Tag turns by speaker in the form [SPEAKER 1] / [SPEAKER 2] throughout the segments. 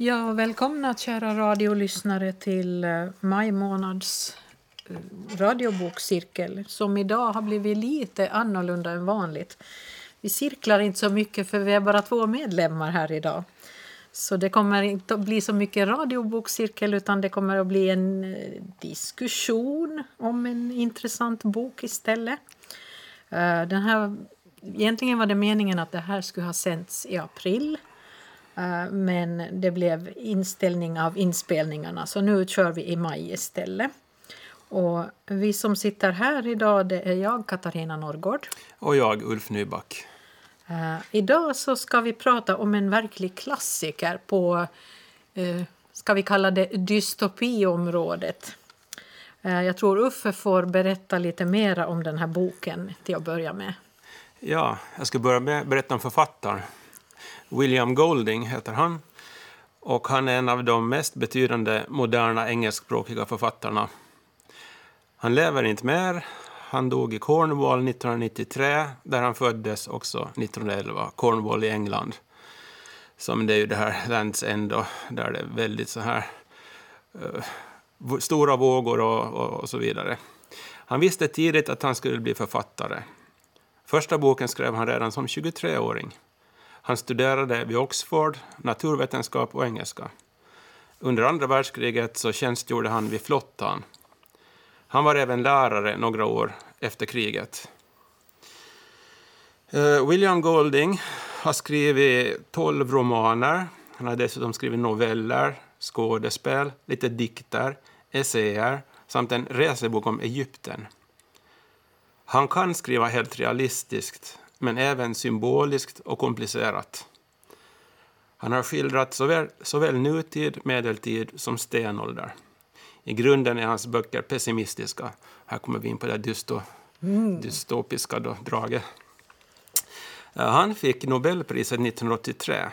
[SPEAKER 1] Ja, välkomna kära radiolyssnare till eh, maj månads eh, radiobokcirkel som idag har blivit lite annorlunda än vanligt. Vi cirklar inte så mycket för vi är bara två medlemmar här idag. Så det kommer inte att bli så mycket radiobokcirkel utan det kommer att bli en eh, diskussion om en intressant bok istället. Den här, egentligen var det meningen att det här skulle ha sänts i april men det blev inställning av inspelningarna så nu kör vi i maj istället. Och vi som sitter här idag det är jag, Katarina Norrgård.
[SPEAKER 2] Och jag, Ulf Nyback.
[SPEAKER 1] Uh, idag så ska vi prata om en verklig klassiker på, uh, ska vi kalla det dystopiområdet. Uh, jag tror Uffe får berätta lite mer om den här boken till att börja med.
[SPEAKER 2] Ja, jag ska börja med berätta om författaren. William Golding heter han. Och han är en av de mest betydande moderna engelskspråkiga författarna. Han lever inte mer. Han dog i Cornwall 1993, där han föddes också 1911. Cornwall i England. Som det är ju det här Lands End, där det är väldigt så här uh, stora vågor och, och, och så vidare. Han visste tidigt att han skulle bli författare. Första boken skrev han redan som 23-åring. Han studerade vid Oxford, naturvetenskap och engelska. Under andra världskriget så tjänstgjorde han vid flottan. Han var även lärare några år efter kriget. Eh, William Golding har skrivit tolv romaner. Han har dessutom skrivit noveller, skådespel, lite dikter, essäer samt en resebok om Egypten. Han kan skriva helt realistiskt men även symboliskt och komplicerat. Han har skildrat såväl, såväl nutid, medeltid som stenålder. I grunden är hans böcker pessimistiska. Här kommer vi in på det dysto, mm. dystopiska då, draget. Han fick Nobelpriset 1983.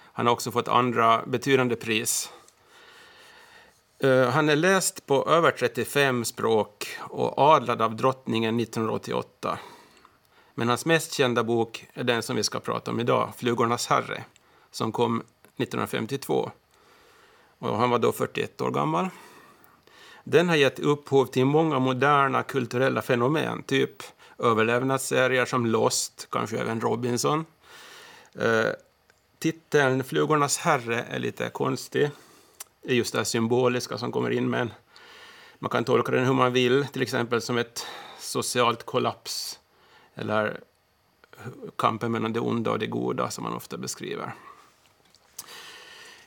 [SPEAKER 2] Han har också fått andra betydande pris. Han är läst på över 35 språk och adlad av drottningen 1988. Men hans mest kända bok är den som vi ska prata om idag, Flugornas herre, som kom 1952. Och han var då 41 år gammal. Den har gett upphov till många moderna kulturella fenomen, typ överlevnadsserier som Lost, kanske även Robinson. Eh, titeln Flugornas herre är lite konstig. Det är just det symboliska som kommer in, men man kan tolka den hur man vill, till exempel som ett socialt kollaps eller kampen mellan det onda och det goda som man ofta beskriver.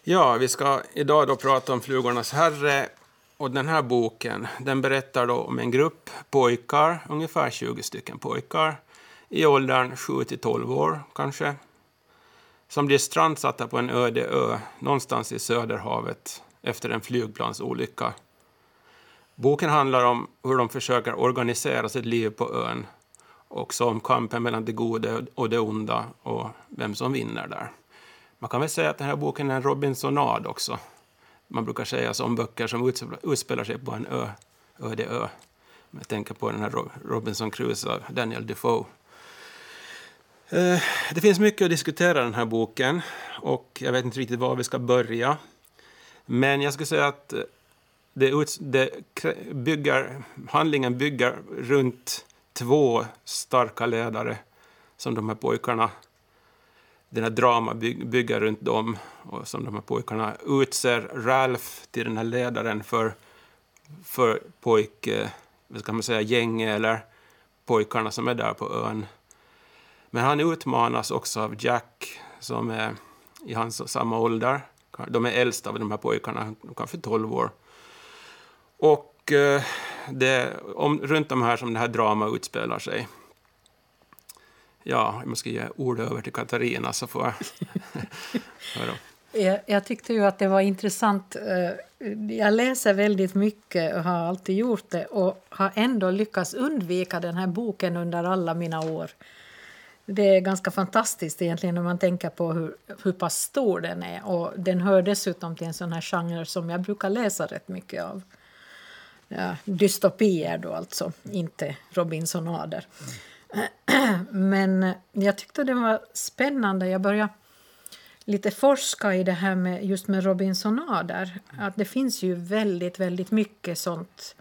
[SPEAKER 2] Ja, vi ska idag då prata om Flugornas herre och den här boken den berättar då om en grupp pojkar, ungefär 20 stycken pojkar i åldern 7 till 12 år kanske, som blir strandsatta på en öde ö någonstans i Söderhavet efter en flygplansolycka. Boken handlar om hur de försöker organisera sitt liv på ön också om kampen mellan det goda och det onda och vem som vinner där. Man kan väl säga att den här boken är en Robinsonad också. Man brukar säga så om böcker som utspelar sig på en ö, öde ö. Jag tänker på den här Robinson Crusoe av Daniel Defoe. Eh, det finns mycket att diskutera i den här boken och jag vet inte riktigt var vi ska börja. Men jag skulle säga att det, det bygger, handlingen bygger runt två starka ledare som de här pojkarna, den här drama bygger runt dem och som de här pojkarna utser Ralph till den här ledaren för, för pojk, eh, vad ska man säga, gänget eller pojkarna som är där på ön. Men han utmanas också av Jack som är i hans samma ålder. De är äldst av de här pojkarna, kanske 12 år. Och eh, det om, runt de här som det här drama utspelar sig. Ja, jag måste ge ordet över till Katarina så får jag
[SPEAKER 1] höra. Jag, jag tyckte ju att det var intressant. Eh, jag läser väldigt mycket och har alltid gjort det och har ändå lyckats undvika den här boken under alla mina år. Det är ganska fantastiskt egentligen när man tänker på hur, hur pass stor den är. Och den hör dessutom till en sån här genre som jag brukar läsa rätt mycket av ja, dystopier då alltså, inte Robinsonader. Mm. Men jag tyckte det var spännande. Jag började lite forska i det här med just med Robinsonader. Att det finns ju väldigt, väldigt mycket sånt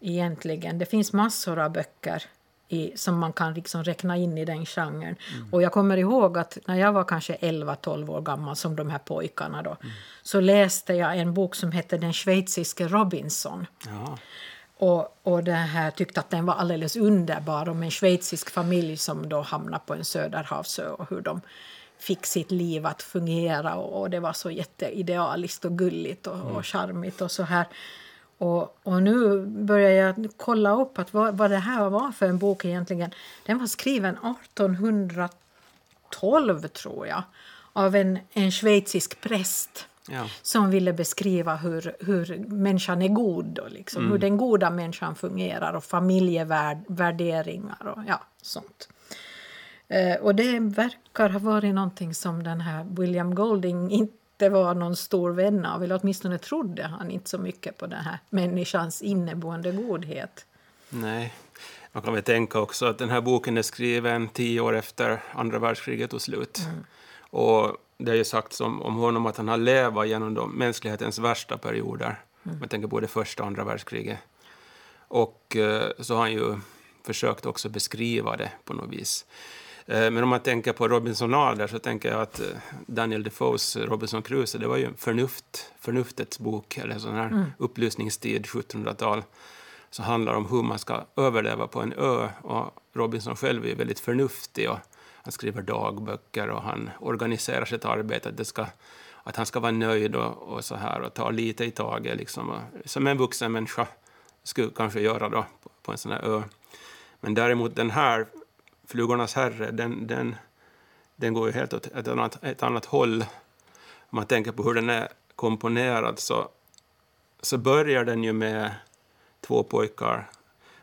[SPEAKER 1] egentligen. Det finns massor av böcker i, som man kan liksom räkna in i den genren. Mm. Och jag kommer ihåg att när jag var kanske 11-12 år gammal, som de här pojkarna då, mm. så läste jag en bok som hette Den schweiziske Robinson. Ja. Och, och det här tyckte att den var alldeles underbar om en schweizisk familj som då hamnade på en söderhavsö och hur de fick sitt liv att fungera och, och det var så jätteidealiskt och gulligt och, mm. och charmigt och så här. Och, och nu börjar jag kolla upp att vad, vad det här var för en bok egentligen. Den var skriven 1812 tror jag av en, en schweizisk präst. Ja. som ville beskriva hur, hur människan är god, då, liksom, mm. hur den goda människan fungerar och familjevärderingar och ja, sånt. Eh, och det verkar ha varit någonting som den här William Golding inte var någon stor vän av, eller åtminstone trodde han inte så mycket på den här människans inneboende godhet.
[SPEAKER 2] Nej, man kan väl tänka också att den här boken är skriven tio år efter andra världskriget tog slut. Mm. Och det är ju sagt om, om honom att han har levat genom de mänsklighetens värsta perioder. Mm. Jag tänker på det första och andra världskriget. Och eh, så har han ju försökt också beskriva det på något vis. Eh, men om man tänker på Robinsonader så tänker jag att eh, Daniel Defoes Robinson Crusoe, det var ju förnuft, förnuftets bok, eller sån här mm. upplysningstid, 1700-tal, som handlar om hur man ska överleva på en ö. Och Robinson själv är väldigt förnuftig och han skriver dagböcker och han organiserar sitt arbete, att, det ska, att han ska vara nöjd och, och så här och ta lite i taget, liksom, som en vuxen människa skulle kanske göra då på, på en sån här ö. Men däremot den här Flugornas herre, den, den, den går ju helt åt ett annat, ett annat håll. Om man tänker på hur den är komponerad så, så börjar den ju med två pojkar,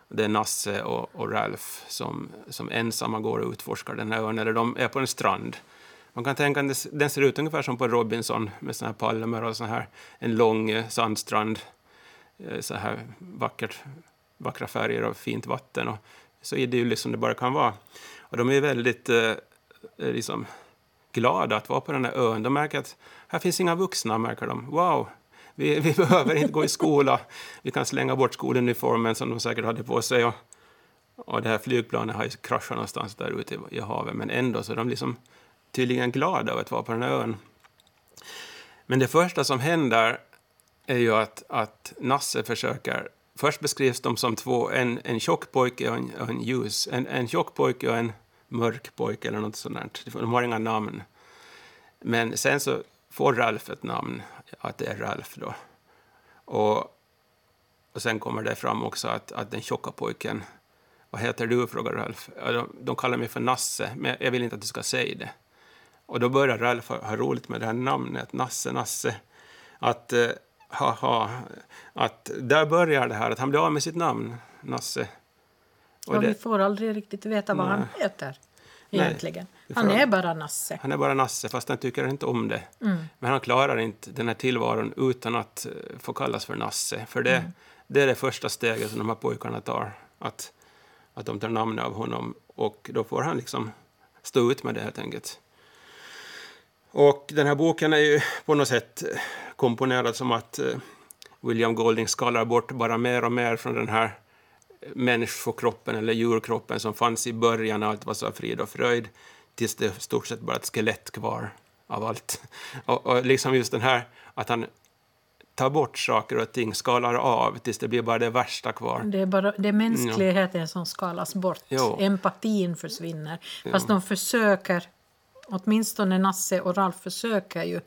[SPEAKER 2] det är Nasse och, och Ralph, som, som ensamma går och utforskar den här ön, eller de är på en strand. Man kan tänka att den ser ut ungefär som på Robinson med såna här palmer och så här, en lång eh, sandstrand, eh, så här vackert, vackra färger och fint vatten. Och så idylliskt som det bara kan vara. Och de är väldigt eh, eh, liksom, glada att vara på den här ön. De märker att här finns inga vuxna, märker de. Wow, vi, vi behöver inte gå i skola. Vi kan slänga bort skoluniformen som de säkert hade på sig. Och, och det här flygplanet har ju kraschat någonstans där ute i, i havet, men ändå så är de liksom tydligen glada över att vara på den här ön. Men det första som händer är ju att, att Nasse försöker Först beskrivs de som två, en, en tjock pojke och en, och en ljus. En, en tjock pojke och en mörk pojke eller något sånt. De har inga namn. Men sen så får Ralf ett namn, att det är Ralf då. Och, och sen kommer det fram också att, att den tjocka pojken, vad heter du, frågar Ralf. De, de kallar mig för Nasse, men jag vill inte att du ska säga det. Och då börjar Ralf ha, ha roligt med det här namnet, Nasse, Nasse. Att, eh, haha, att där börjar det här, att han blir av med sitt namn, Nasse.
[SPEAKER 1] Och ja, det, vi får aldrig riktigt veta vad nej. han heter egentligen. Nej, han är bara Nasse.
[SPEAKER 2] Han är bara Nasse, fast han tycker inte om det. Mm. Men han klarar inte den här tillvaron utan att uh, få kallas för Nasse. För det, mm. det är det första steget som de här pojkarna tar, att, att de tar namnet av honom. Och då får han liksom stå ut med det helt enkelt. Och den här boken är ju på något sätt komponerad som att eh, William Golding skalar bort bara mer och mer från den här människokroppen eller djurkroppen som fanns i början när allt var så frid och fröjd tills det stort sett bara ett skelett kvar av allt. Och, och, liksom just den här att han tar bort saker och ting, skalar av tills det blir bara det värsta kvar.
[SPEAKER 1] Det är, bara, det är mänskligheten ja. som skalas bort. Jo. Empatin försvinner. Fast ja. de försöker, åtminstone Nasse och Ralf försöker ju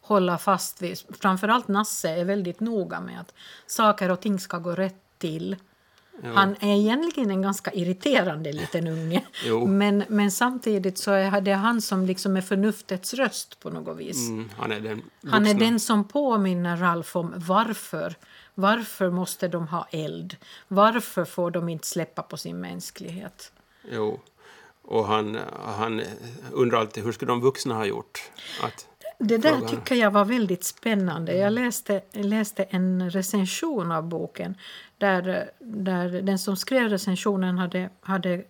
[SPEAKER 1] hålla fast vid. Framförallt Nasse är väldigt noga med att saker och ting ska gå rätt till. Ja. Han är egentligen en ganska irriterande liten unge. men, men samtidigt så är det han som liksom är förnuftets röst på något vis. Mm,
[SPEAKER 2] han, är den
[SPEAKER 1] han är den som påminner Ralf om varför. Varför måste de ha eld? Varför får de inte släppa på sin mänsklighet?
[SPEAKER 2] Jo, och han, han undrar alltid hur skulle de vuxna ha gjort? Att
[SPEAKER 1] det där tycker jag var väldigt spännande. Jag läste, läste en recension av boken där, där den som skrev recensionen hade, hade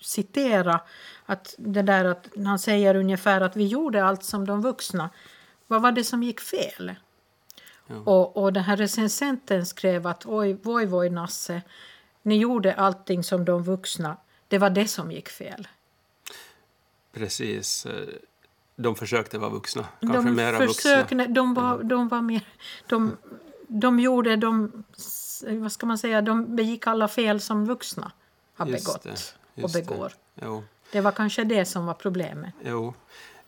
[SPEAKER 1] citera att det där att han säger ungefär att vi gjorde allt som de vuxna. Vad var det som gick fel?
[SPEAKER 2] Ja.
[SPEAKER 1] Och, och den här recensenten skrev att oj, voj, voj, Nasse, ni gjorde allting som de vuxna. Det var det som gick fel.
[SPEAKER 2] Precis. De försökte vara vuxna. Kanske
[SPEAKER 1] de
[SPEAKER 2] mera vuxna.
[SPEAKER 1] de var, de var mer... De, de gjorde, de, vad ska man säga, de begick alla fel som vuxna har
[SPEAKER 2] Just
[SPEAKER 1] begått
[SPEAKER 2] det,
[SPEAKER 1] och
[SPEAKER 2] det.
[SPEAKER 1] begår.
[SPEAKER 2] Jo.
[SPEAKER 1] Det var kanske det som var problemet.
[SPEAKER 2] Jo.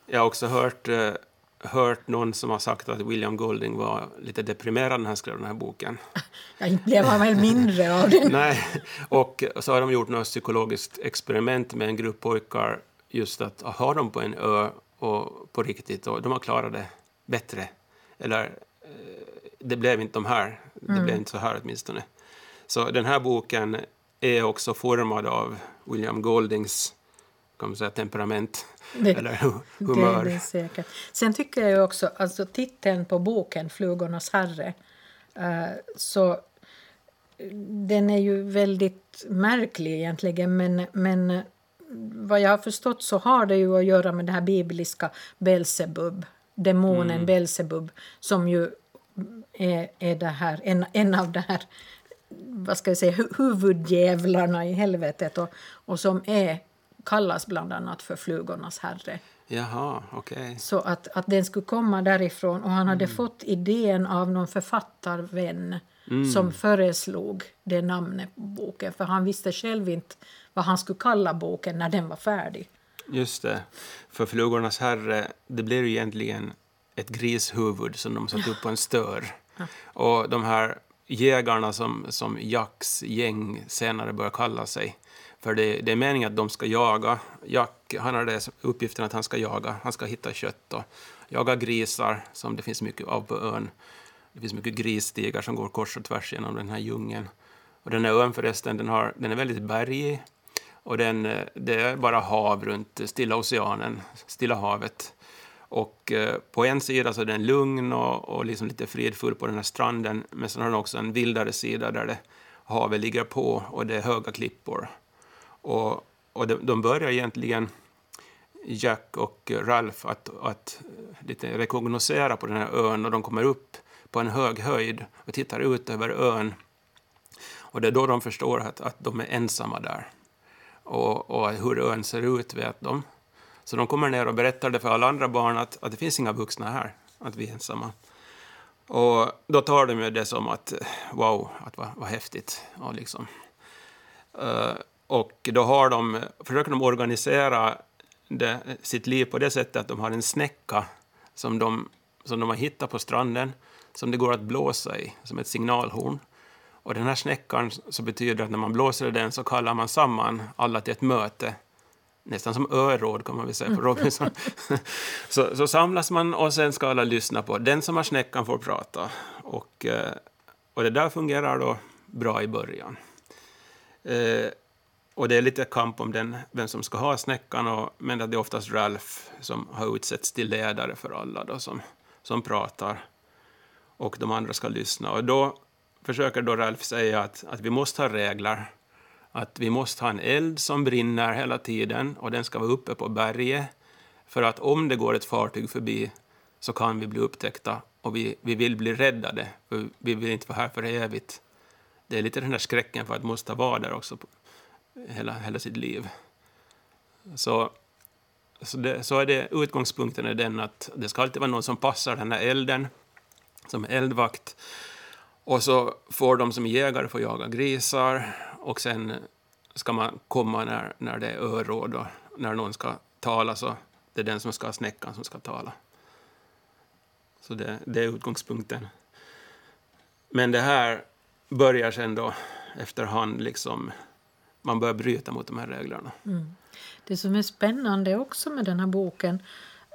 [SPEAKER 2] Jag har också hört, eh, hört någon som har sagt att William Golding var lite deprimerad när han skrev den här boken.
[SPEAKER 1] Jag inte blev han väl mindre av det.
[SPEAKER 2] Nej, och så har de gjort något psykologiskt experiment med en grupp pojkar just att ha dem på en ö och på riktigt och de har klarat det bättre. Eller eh, det blev inte de här, det
[SPEAKER 1] Mm.
[SPEAKER 2] blev inte så här åtminstone. Så den här boken är också formad av William Goldings kan man säga, temperament
[SPEAKER 1] Det-
[SPEAKER 2] eller hu- humör.
[SPEAKER 1] Det, det är säkert. Sen tycker jag ju också, alltså titeln på boken Flugornas herre, eh, så den är ju väldigt märklig egentligen, men, men vad jag har förstått så har det ju att göra med det här bibliska Belsebub, demonen
[SPEAKER 2] Mm.
[SPEAKER 1] Belsebub, som ju är, är det här, en, en av de här vad ska jag säga, hu- huvuddjävlarna i helvetet och, och som är, kallas bland annat för flugornas herre.
[SPEAKER 2] Jaha, okej.
[SPEAKER 1] Så att, att den skulle komma därifrån och han hade
[SPEAKER 2] Mm.
[SPEAKER 1] fått idén av någon författarvän som föreslog det namnet på boken för han visste själv inte vad han skulle kalla boken när den var färdig.
[SPEAKER 2] Just det. För Flugornas herre, det blev ju egentligen ett grishuvud som de satt upp på en stör. Och de här jägarna som, som Jacks gäng senare börjar kalla sig. För det, det är meningen att de ska jaga. Jack, han har det uppgiften att han ska jaga. Han ska hitta kött och jaga grisar som det finns mycket av på ön. Det finns mycket grisstigar som går kors och tvärs genom den här djungeln. Och den här ön förresten, den, har, den är väldigt bergig. Och den, det är bara hav runt Stilla oceanen, Stilla havet. Och eh, på en sida så är den lugn och, och liksom lite fridfull på den här stranden. Men sen har den också en vildare sida där det, havet ligger på och det är höga klippor. Och, och de, de börjar egentligen, Jack och Ralph, att, att lite rekognosera på den här ön och de kommer upp på en hög höjd och tittar ut över ön. Och det är då de förstår att, att de är ensamma där. Och, och hur ön ser ut vet de. Så de kommer ner och berättar det för alla andra barn att, att det finns inga vuxna här, att vi är ensamma. Och då tar de ju det som att wow, att vad, vad häftigt. Ja, liksom. Uh, och då har de, försöker de organisera det, sitt liv på det sättet att de har en snäcka som de, som de har hittat på stranden som det går att blåsa i, som ett signalhorn. Och den här snäckan så betyder att när man blåser i den så kallar man samman alla till ett möte. Nästan som öråd kan man väl säga på Robinson. så, så samlas man och sen ska alla lyssna på den som har snäckan får prata. Och, eh, och det där fungerar då bra i början. Eh, och det är lite kamp om den, vem som ska ha snäckan, och, men det är oftast Ralph som har utsetts till ledare för alla då, som, som pratar. Och de andra ska lyssna. Och då försöker då Ralph säga att, att vi måste ha regler. Att vi måste ha en eld som brinner hela tiden och den ska vara uppe på berget. För att om det går ett fartyg förbi så kan vi bli upptäckta och vi, vi vill bli räddade. För vi vill inte vara här för evigt. Det är lite den där skräcken för att måste vara där också hela, hela sitt liv. Så, så, det, så är det, utgångspunkten är den att det ska alltid vara någon som passar den här elden som eldvakt. Och så får de som jägare få jaga grisar och sen ska man komma när, när det är öråd och när någon ska tala så det är den som ska ha snäckan som ska tala. Så det, det är utgångspunkten. Men det här börjar sen då efterhand liksom man börjar bryta mot de här reglerna.
[SPEAKER 1] Det som är spännande också med den här boken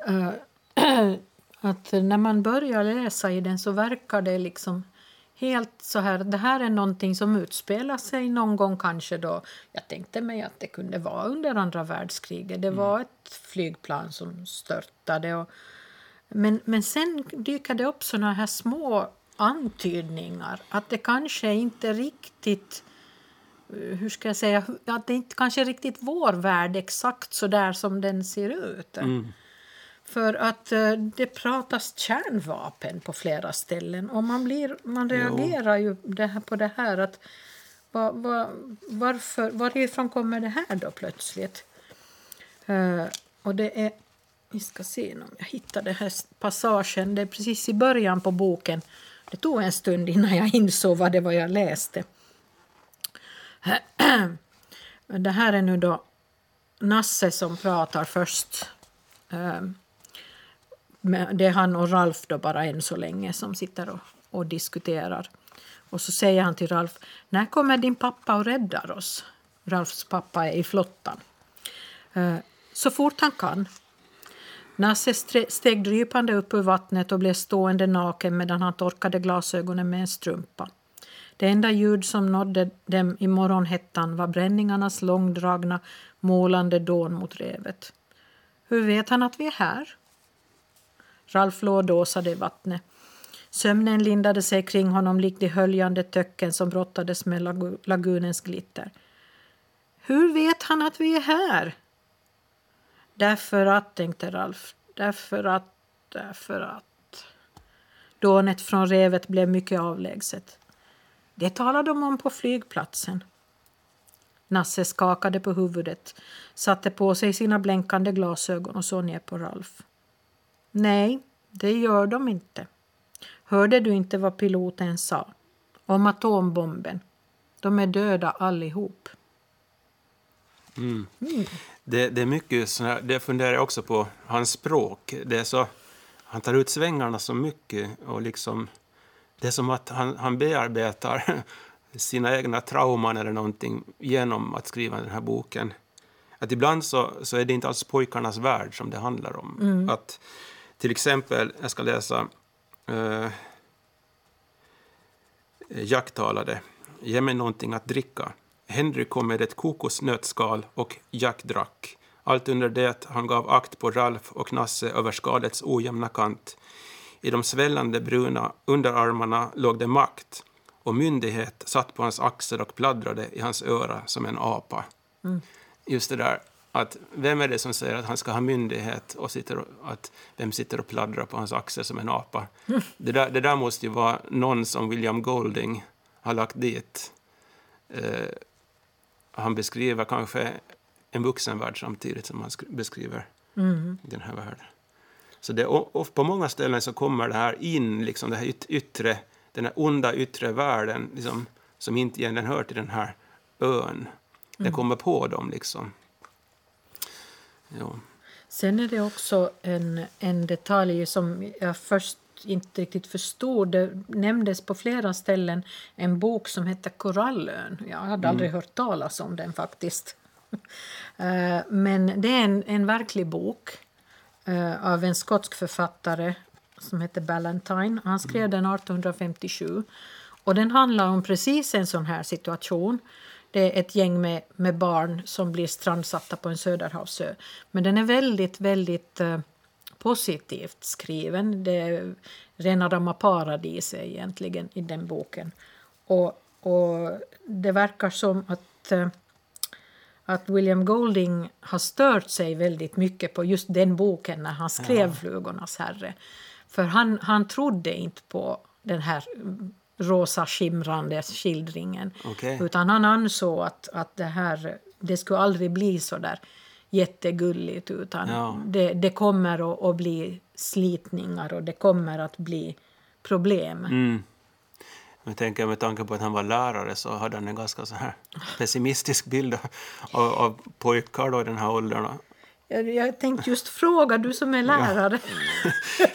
[SPEAKER 1] eh, att när man börjar läsa i den så verkar det liksom helt så här, det här är någonting som utspelar sig någon gång kanske då, jag tänkte mig att det kunde vara under andra världskriget, det var ett flygplan som störtade och, men, men sen dyker det upp såna här små antydningar att det kanske inte riktigt hur ska jag säga, att det inte kanske riktigt vår värld exakt så där som den ser ut.
[SPEAKER 2] Mm.
[SPEAKER 1] För att eh, det pratas kärnvapen på flera ställen och man, blir, man reagerar ju det här, på det här att va, va, varför, varifrån kommer det här då plötsligt? Eh, och det är, vi ska se om jag hittar den här passagen, det är precis i början på boken. Det tog en stund innan jag insåg vad det var jag läste. Det här är nu då Nasse som pratar först. Ehm, det är han och Ralf då bara än så länge som sitter och, och diskuterar. Och så säger han till Ralf, när kommer din pappa och räddar oss? Ralfs pappa är i flottan. Ehm, så fort han kan. Nasse steg drypande upp ur vattnet och blev stående naken medan han torkade glasögonen med en strumpa. Det enda ljud som nådde dem i morgonhettan var bränningarnas långdragna, målande dån mot revet. Hur vet han att vi är här? Ralf låg dåsade i vattnet. Sömnen lindade sig kring honom likt de höljande töcken som brottades med lagunens glitter. Hur vet han att vi är här? Därför att, tänkte Ralf, därför att, därför att. Dånet från revet blev mycket avlägset. Det talade de om på flygplatsen. Nasse skakade på huvudet, satte på sig sina blänkande glasögon och såg ner på Ralf. Nej, det gör de inte. Hörde du inte vad piloten sa? Om atombomben. De är döda allihop.
[SPEAKER 2] Mm. Mm. Det, det, är mycket sån här, det funderar jag också på, hans språk. Det är så, han tar ut svängarna så mycket och liksom det är som att han, han bearbetar sina egna trauman eller någonting genom att skriva den här boken. Att ibland så, så är det inte alls pojkarnas värld som det handlar om. Mm. Att till exempel, jag ska läsa uh, Jack talade. Ge mig någonting att dricka. Henry kom med ett kokosnötskal och Jack drack. Allt under det han gav akt på Ralf och Nasse över skalets ojämna kant. I de svällande bruna underarmarna låg det makt och myndighet satt på hans axel och pladdrade i hans öra som en apa. Mm. Just det där att vem är det som säger att han ska ha myndighet och sitter och, att vem sitter och pladdrar på hans axel som en apa? Mm. Det, där, det där måste ju vara någon som William Golding har lagt dit. Eh, han beskriver kanske en vuxenvärld samtidigt som han beskriver mm. den här världen. Så det, och, på många ställen så kommer det här in, liksom det här yttre, den här onda yttre världen liksom, som inte egentligen hör till den här ön. Mm. Det kommer på dem liksom.
[SPEAKER 1] Ja. Sen är det också en, en detalj som jag först inte riktigt förstod. Det nämndes på flera ställen en bok som heter Korallön. Jag hade mm. aldrig hört talas om den faktiskt. Eh, men det är en, en verklig bok Eh, av en skotsk författare som heter Ballantyne. Han skrev mm. den 1857. Och den handlar om precis en sån här situation. Det är ett gäng med, med barn som blir strandsatta på en söderhavsö. Men den är väldigt, väldigt eh, positivt skriven. Det är rena rama paradiset egentligen i den boken. Och, och det verkar som att eh, att William Golding har stört sig väldigt mycket på just den boken när han skrev ja. Flugornas herre. För han, han trodde inte på den här rosa skimrande skildringen. Okay. Utan han ansåg att, att det här det skulle aldrig bli så där jättegulligt utan ja. det, det kommer att, att, bli slitningar och det kommer att bli problem.
[SPEAKER 2] Mm. Jag tänker med tanke på att han var lärare så hade han en ganska så här pessimistisk bild av, av pojkar då i den här åldern.
[SPEAKER 1] Jag, jag tänkte just fråga, du som är lärare.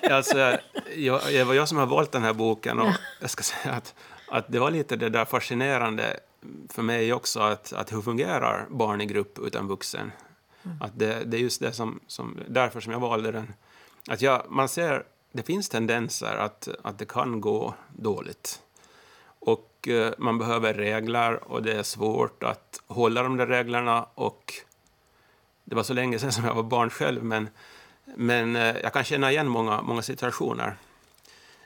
[SPEAKER 2] Ja. alltså, jag, det var jag som har valt den här boken och jag ska säga att, att det var lite det där fascinerande för mig också att, att hur fungerar barn i grupp utan vuxen? Mm. Att det, det är just det som, som, därför som jag valde den. Att jag, man ser, det finns tendenser att, att det kan gå dåligt. Och eh, man behöver regler och det är svårt att hålla de där reglerna. Och det var så länge sedan som jag var barn själv, men, men eh, jag kan känna igen många, många situationer.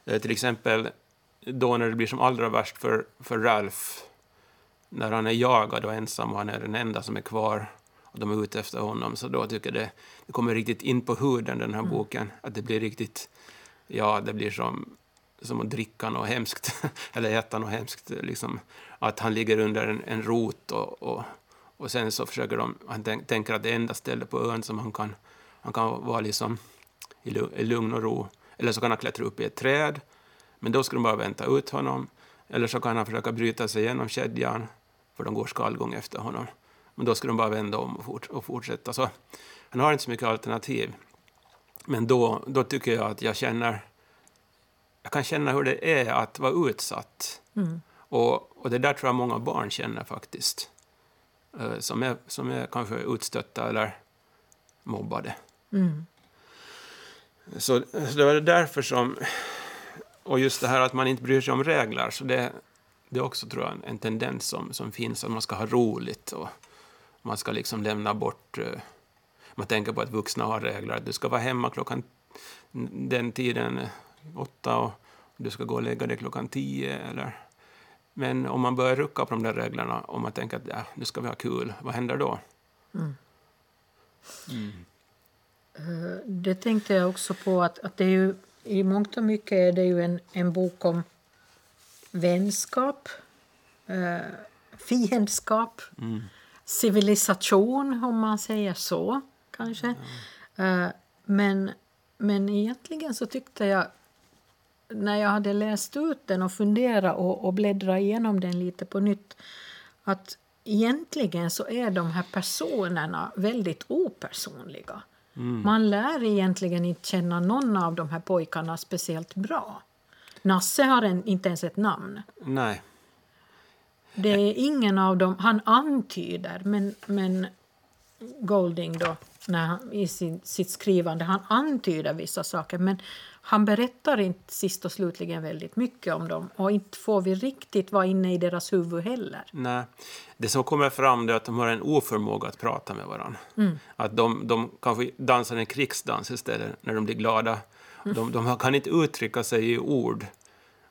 [SPEAKER 2] Eh, till exempel då när det blir som allra värst för, för Ralph när han är jagad och ensam och han är den enda som är kvar och de är ute efter honom. Så då tycker jag det, det kommer riktigt in på huden, den här mm. boken. Att det blir riktigt, ja, det blir som, som att dricka något hemskt, eller äta något hemskt. Liksom, att han ligger under en, en rot och, och, och sen så försöker de, han tänk, tänker att det enda stället på ön som han kan, han kan vara liksom i, i lugn och ro, eller så kan han klättra upp i ett träd, men då ska de bara vänta ut honom. Eller så kan han försöka bryta sig igenom kedjan, för de går skallgång efter honom. Men då ska de bara vända om och, fort, och fortsätta. Så han har inte så mycket alternativ. Men då, då tycker jag att jag känner... Jag kan känna hur det är att vara utsatt. Mm. Och, och det där tror jag många barn känner faktiskt. Uh, som, är, som är kanske utstötta eller mobbade. Mm. Så, så det var därför som... Och just det här att man inte bryr sig om regler. Så det, det är också tror jag, en, en tendens som, som finns, att man ska ha roligt. Och, man ska liksom lämna bort... Uh, man tänker på att vuxna har regler, att du ska vara hemma klockan den tiden, eh, åtta, och du ska gå och lägga dig klockan tio. Eller. Men om man börjar rucka på de där reglerna och man tänker att ja, nu ska vi ha kul, vad händer då? Mm.
[SPEAKER 1] Mm. Uh, det tänkte jag också på att, att det är ju, i mångt och mycket är det ju en, en bok om vänskap, uh, fiendskap, mm civilisation, om man säger så, kanske. Mm. Uh, men, men egentligen så tyckte jag, när jag hade läst ut den och funderat och, och bläddrat igenom den lite på nytt, att egentligen så är de här personerna väldigt opersonliga. Mm. Man lär egentligen inte känna någon av de här pojkarna speciellt bra. Nasse har en, inte ens ett namn.
[SPEAKER 2] Nej.
[SPEAKER 1] Det är ingen av dem, han antyder, men, men Golding då, när han, i sin, sitt skrivande, han antyder vissa saker men han berättar inte sist och slutligen väldigt mycket om dem och inte får vi riktigt vara inne i deras huvud heller.
[SPEAKER 2] Nej. Det som kommer fram är att de har en oförmåga att prata med varandra. Mm. Att de, de kanske dansar en krigsdans istället när de blir glada. Mm. De, de kan inte uttrycka sig i ord.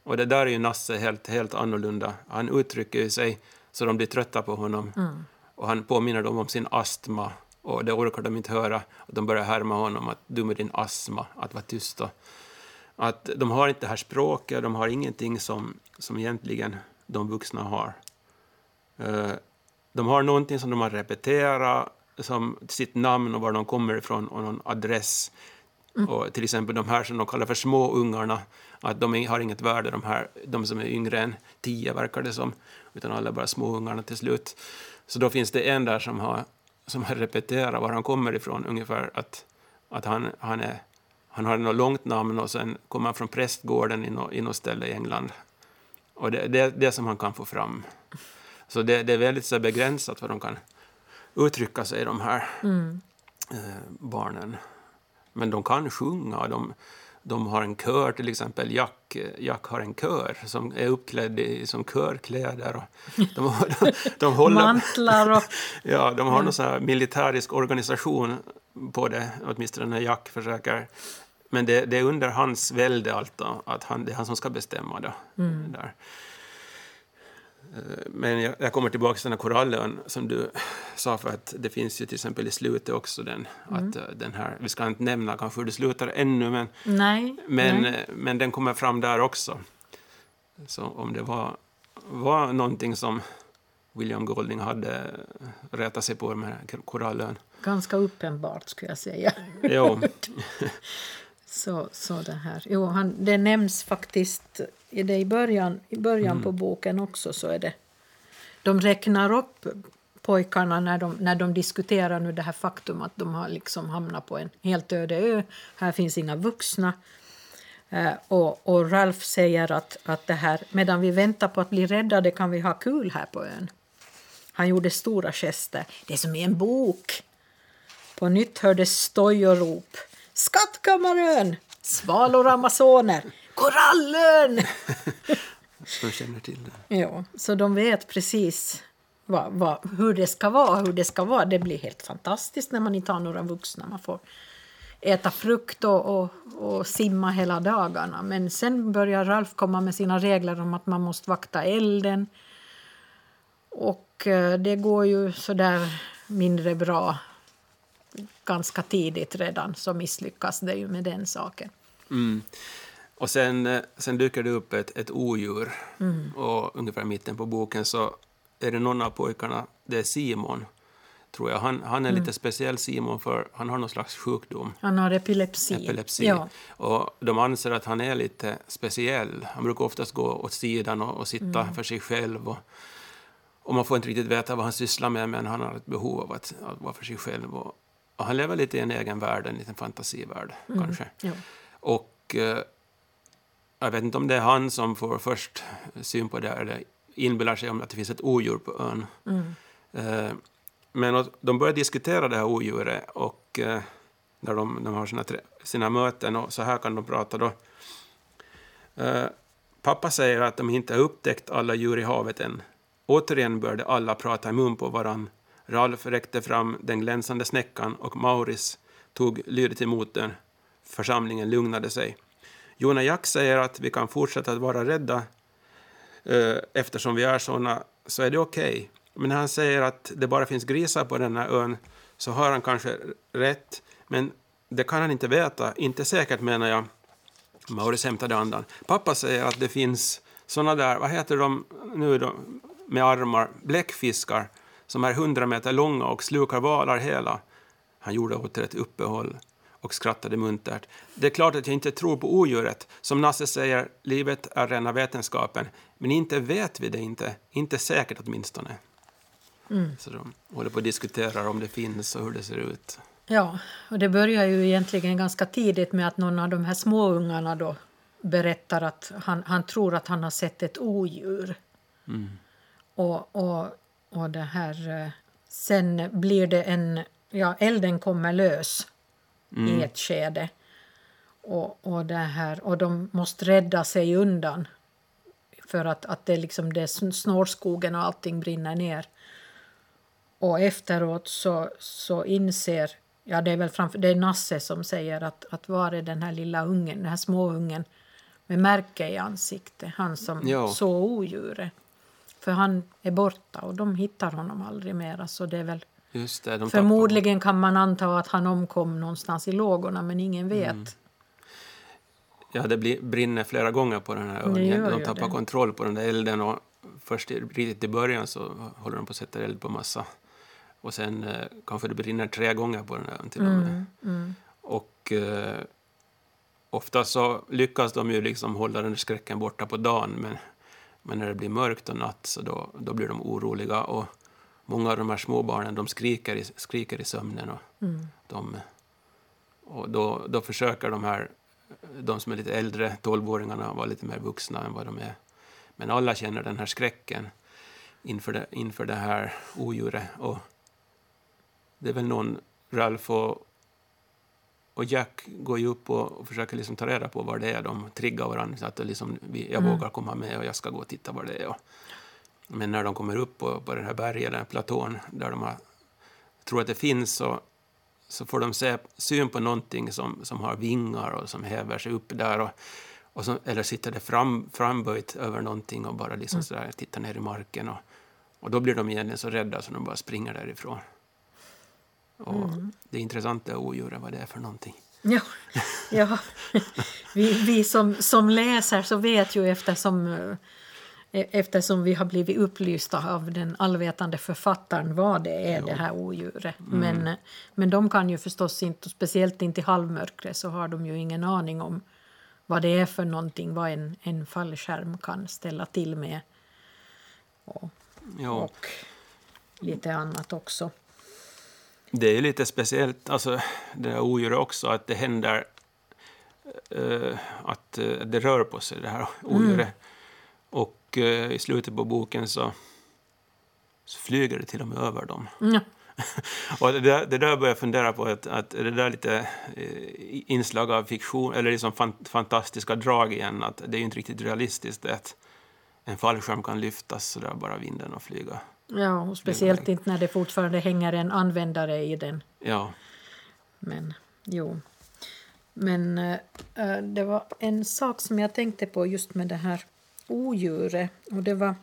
[SPEAKER 2] Och det där är ju Nasse helt, helt annorlunda. Han uttrycker sig så de blir trötta på honom. Mm. Och han påminner dem om sin astma och det orkar de inte höra. Och de börjar härma honom att du med din astma, att vara tysta. Att de har inte det här språket, de har ingenting som, som egentligen de vuxna har. Uh, de har någonting som de har repeterat, som sitt namn och var de kommer ifrån och någon adress. Mm. Och till exempel de här som de kallar för småungarna, att de har inget värde, de, här, de som är yngre än tio verkar det som, utan alla bara småungarna till slut. Så då finns det en där som har, som har repeterat var han kommer ifrån, ungefär att, att han, han, är, han har något långt namn och sen kommer han från prästgården i något, i något ställe i England. Och det är det, det som han kan få fram. Så det, det är väldigt så begränsat vad de kan uttrycka sig, de här mm. eh, barnen. Men de kan sjunga. De, de har en kör, till exempel. Jack, Jack har en kör som är uppklädd i som körkläder. Och de, de, de håller,
[SPEAKER 1] Mantlar och...
[SPEAKER 2] ja, de har någon sån här militärisk organisation på det, åtminstone när Jack försöker. Men det, det är under hans välde allt då, att han, det är han som ska bestämma. Då, mm. där. Eh, men jag, jag kommer tillbaka till den här korallön som du sa, för att det finns ju till exempel i slutet också den, mm. att eh, den här, vi ska inte nämna kanske hur det slutar ännu, men,
[SPEAKER 1] nej,
[SPEAKER 2] men,
[SPEAKER 1] nej.
[SPEAKER 2] Eh, men den kommer fram där också. Så om det var, var någonting som William Golding hade rätat sig på med korallön.
[SPEAKER 1] Ganska uppenbart skulle jag säga.
[SPEAKER 2] Jo.
[SPEAKER 1] så, så det här. Jo, han, det nämns faktiskt i, det i början, i början mm. på boken också så är det... De räknar upp pojkarna när de, när de diskuterar nu det här faktum att de har liksom hamnat på en helt öde ö. Här finns inga vuxna. Eh, och, och Ralph säger att, att det här, medan vi väntar på att bli räddade kan vi ha kul här på ön. Han gjorde stora gester. Det är som i en bok. På nytt hördes stoj och rop. Skattkammarön! Svalor amazoner! Korallen!
[SPEAKER 2] de känner till det.
[SPEAKER 1] Ja, så de vet precis vad, vad, hur det ska vara. Hur det ska vara. Det blir helt fantastiskt när man inte har några vuxna. Man får äta frukt och, och, och, simma hela dagarna. Men sen börjar Ralf komma med sina regler om att man måste vakta elden. Och eh, det går ju sådär mindre bra ganska tidigt redan så misslyckas det ju med den saken.
[SPEAKER 2] Mm. Och sen, eh, sen dyker det upp ett, ett odjur
[SPEAKER 1] Mm.
[SPEAKER 2] och ungefär mitten på boken så är det någon av pojkarna, det är Simon, tror jag. Han, han är
[SPEAKER 1] Mm.
[SPEAKER 2] lite speciell Simon för han har någon slags sjukdom,
[SPEAKER 1] Han har epilepsi.
[SPEAKER 2] epilepsi.
[SPEAKER 1] Ja.
[SPEAKER 2] Och de anser att han är lite speciell. Han brukar oftast gå åt sidan och, och sitta
[SPEAKER 1] Mm.
[SPEAKER 2] för sig själv. Och, och man får inte riktigt veta vad han sysslar med, men han har ett behov av att, att vara för sig själv. Och, och han lever lite i en egen värld, en liten fantasivärld
[SPEAKER 1] Mm.
[SPEAKER 2] kanske.
[SPEAKER 1] Ja.
[SPEAKER 2] Och eh, jag vet inte om det är han som får först syn på det eller inbillar sig om att det finns ett odjur på ön.
[SPEAKER 1] Mm.
[SPEAKER 2] Eh, men de börjar diskutera det här odjuret och eh, när de, de har sina, sina möten och så här kan de prata då. Eh, pappa säger att de inte har upptäckt alla djur i havet än. Återigen började alla prata i mun på varann. Ralf räckte fram den glänsande snäckan och Mauris tog lydigt emot den. Församlingen lugnade sig. Jona Jack säger att vi kan fortsätta att vara rädda eh, eftersom vi är såna, så är det okej. Men när han säger att det bara finns grisar på den här ön så har han kanske rätt, men det kan han inte veta. Inte säkert menar jag. Maurice hämtade andan. Pappa säger att det finns såna där, vad heter de nu då, med armar, bläckfiskar som är hundra meter långa och slukar valar hela. Han gjorde åter ett uppehåll och skrattade muntert. Det är klart att jag inte tror på odjuret. Som Nasse säger, livet är rena vetenskapen. Men inte vet vi det inte. Inte säkert åtminstone.
[SPEAKER 1] Mm.
[SPEAKER 2] Så de håller på att diskutera om det finns och hur det ser ut.
[SPEAKER 1] Ja, och det börjar ju egentligen ganska tidigt med att någon av de här småungarna då berättar att han, han tror att han har sett ett odjur.
[SPEAKER 2] Mm.
[SPEAKER 1] Och, och, och det här... eh, Sen blir det en... Ja, elden kommer lös i ett skede. Och, och, det här, och de måste rädda sig undan för att, att det, liksom, det snårskogen och allting brinner ner. Och efteråt så, så inser, ja det är väl framför, det är Nasse som säger att, att var är den här lilla ungen, den här småungen med märke i ansiktet, han som
[SPEAKER 2] Ja.
[SPEAKER 1] såg odjuret. För han är borta och de hittar honom aldrig mera så det är väl
[SPEAKER 2] Just det, de
[SPEAKER 1] Förmodligen kan man anta att han omkom någonstans i lågorna men ingen vet.
[SPEAKER 2] Mm. Ja, det blir, brinner flera gånger på den här ön. De tappar
[SPEAKER 1] det.
[SPEAKER 2] kontroll på den där elden och först riktigt i början så håller de på att sätta eld på massa. Och sen eh, kanske det brinner tre gånger på den här ön till och med.
[SPEAKER 1] Mm, mm,
[SPEAKER 2] Och eh, ofta så lyckas de ju liksom hålla den där skräcken borta på dagen men, men när det blir mörkt och natt så då, då blir de oroliga och många av de här småbarnen de skriker i, skriker i sömnen och
[SPEAKER 1] mm,
[SPEAKER 2] de, och då, då försöker de här, de som är lite äldre, tolvåringarna, vara lite mer vuxna än vad de är. Men alla känner den här skräcken inför det, inför det här odjuret. Och det är väl någon, Ralph och, och Jack går ju upp och, och försöker liksom ta reda på vad det är. De triggar varandra så att det liksom, jag
[SPEAKER 1] Mm.
[SPEAKER 2] vågar komma med och jag ska gå och titta vad det är. Och, men när de kommer upp på, på den här berget, här platån, där de har, tror att det finns, så, så får de se syn på någonting som, som har vingar och som häver sig upp där. Och, och som, eller sitter det fram, framböjt över någonting och bara liksom så där, tittar ner i marken. Och, och då blir de egentligen så rädda så de bara springer därifrån. Och Det är intressant det odjuret, vad det är för någonting.
[SPEAKER 1] Ja, ja. Vi, vi som, som läser så vet ju eftersom, eh, eftersom vi har blivit upplysta av den allvetande författaren vad det är, det här odjuret. Men, men de kan ju förstås inte, speciellt inte i halvmörkret, så har de ju ingen aning om vad det är för någonting, vad en, en fallskärm kan ställa till med. Och, och lite annat också.
[SPEAKER 2] Det är lite speciellt, alltså det här odjuret också, att det händer eh, att eh, det rör på sig, det här odjuret. Och eh, i slutet på boken så, så flyger det till och med över dem.
[SPEAKER 1] Ja.
[SPEAKER 2] Och det där, det där börjar jag fundera på, att, att det där lite eh, inslag av fiktion, eller liksom fan, fantastiska drag igen, att det är ju inte riktigt realistiskt att en fallskärm kan lyftas så där bara vinden och flyga.
[SPEAKER 1] Ja, och speciellt inte när det fortfarande hänger en användare i den.
[SPEAKER 2] Ja,
[SPEAKER 1] Men jo. Men eh, det var en sak som jag tänkte på just med det här odjuret. Och det var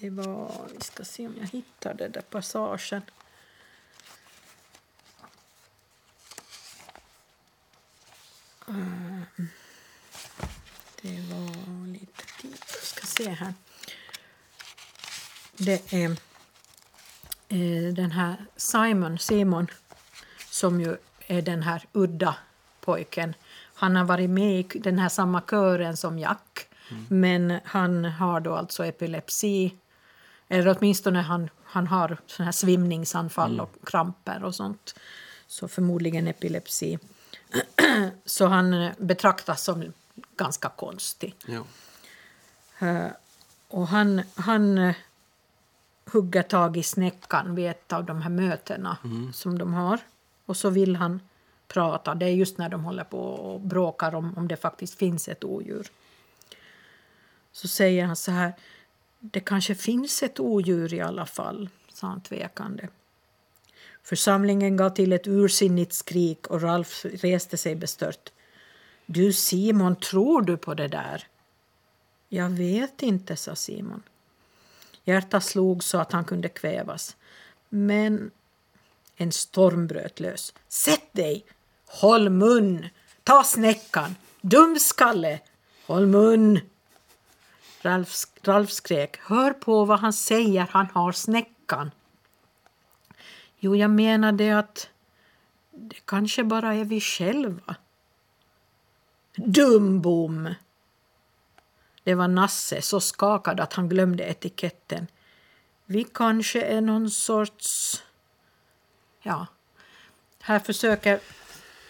[SPEAKER 1] Det var... Vi ska se om jag hittar den där passagen. Eh, det var lite tid. Jag ska se här. Det är eh, den här Simon, Simon som ju är den här udda pojken. Han har varit med i den här samma kören som Jack, mm. men han har då alltså epilepsi. Eller åtminstone han, han har sån här svimningsanfall mm. och kramper och sånt. Så förmodligen epilepsi. Så han betraktas som ganska konstig. Ja. Uh, och han, han hugger tag i snäckan vid ett av de här mötena mm. som de har. Och så vill han prata. Det är just när de håller på och bråkar om, om det faktiskt finns ett odjur. Så säger han så här. Det kanske finns ett odjur i alla fall, sa han tvekande. Församlingen gav till ett ursinnigt skrik och Ralf reste sig bestört. Du Simon, tror du på det där? Jag vet inte, sa Simon. Hjärtat slog så att han kunde kvävas. Men en storm bröt lös. Sätt dig! Håll mun! Ta snäckan! Dumskalle! Håll mun! Ralf, Ralf skrek. Hör på vad han säger, han har snäckan. Jo, jag menade att det kanske bara är vi själva. Dumbom! Det var Nasse, så skakad att han glömde etiketten. Vi kanske är någon sorts... Ja, här försöker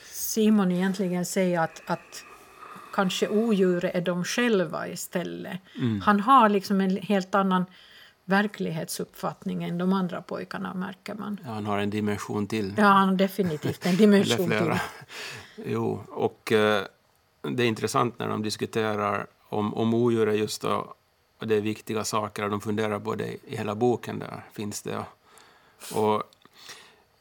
[SPEAKER 1] Simon egentligen säga att, att kanske odjuret är de själva istället. Mm. Han har liksom en helt annan verklighetsuppfattning än de andra pojkarna, märker man.
[SPEAKER 2] Ja, han har en dimension till.
[SPEAKER 1] Ja, han har definitivt en dimension till.
[SPEAKER 2] Jo, och eh, det är intressant när de diskuterar om, om odjuret just då, och det är viktiga saker, och de funderar på det i hela boken där finns det. Och,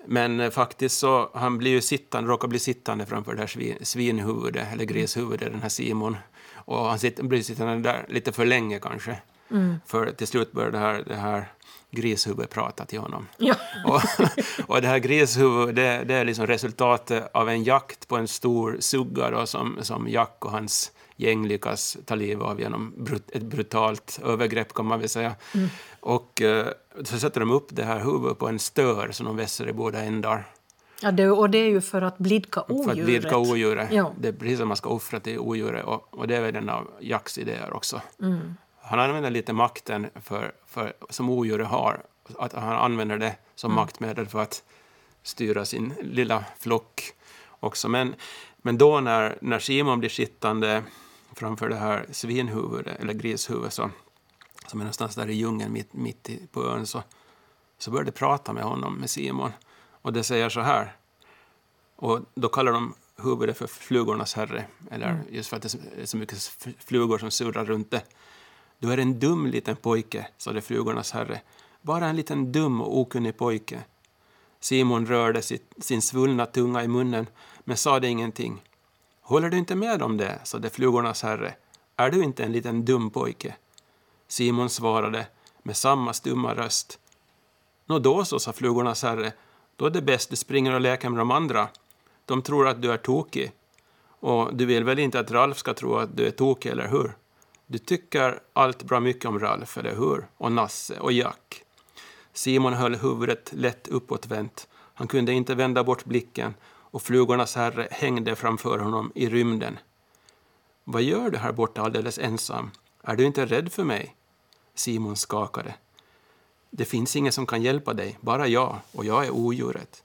[SPEAKER 2] men eh, faktiskt så, han blir ju sittande, råkar bli sittande framför det här svin, svinhuvudet, eller grishuvudet, den här Simon. Och han sitter, blir sittande där lite för länge kanske. Mm. För till slut börjar det här, det här grishuvudet prata till honom. Ja. och, och det här grishuvudet det, det, är liksom resultatet av en jakt på en stor sugga då, som, som Jack och hans gäng lyckas ta livet av genom brut ett brutalt övergrepp kan man väl säga. Mm. Och eh, så sätter de upp det här huvudet på en stör som de vässar i båda ändar.
[SPEAKER 1] Ja, det, och det är ju för att blidka odjuret. För att
[SPEAKER 2] blidka odjuret. Ja. Det är precis som man ska offra till odjuret och, och det är väl en av Jacks idéer också. Mm. Han använder lite makten för, för, som odjuret har, att han använder det som mm. maktmedel för att styra sin lilla flock också. Men, men då när, när Simon blir sittande framför det här svinhuvudet, eller grishuvudet, så, som är någonstans där i djungeln mitt, mitt i, på ön, så, så börjar det prata med honom, med Simon. Och det säger så här. Och då kallar de huvudet för flugornas herre, eller mm. just för att det är så mycket flugor som surrar runt det. Du är en dum liten pojke, sa det flugornas herre. Bara en liten dum och okunnig pojke. Simon rörde sitt, sin svullna tunga i munnen, men sade ingenting. Håller du inte med om det, sade flugornas herre. Är du inte en liten dum pojke? Simon svarade med samma stumma röst. Nå då så, sa flugornas herre. Då är det bäst du springer och leker med de andra. De tror att du är tokig. Och du vill väl inte att Ralf ska tro att du är tokig, eller hur? Du tycker allt bra mycket om Ralf, eller hur? Och Nasse och Jack. Simon höll huvudet lätt uppåtvänt. Han kunde inte vända bort blicken och flugornas herre hängde framför honom i rymden. Vad gör du här borta alldeles ensam? Är du inte rädd för mig? Simon skakade. Det finns ingen som kan hjälpa dig, bara jag, och jag är odjuret.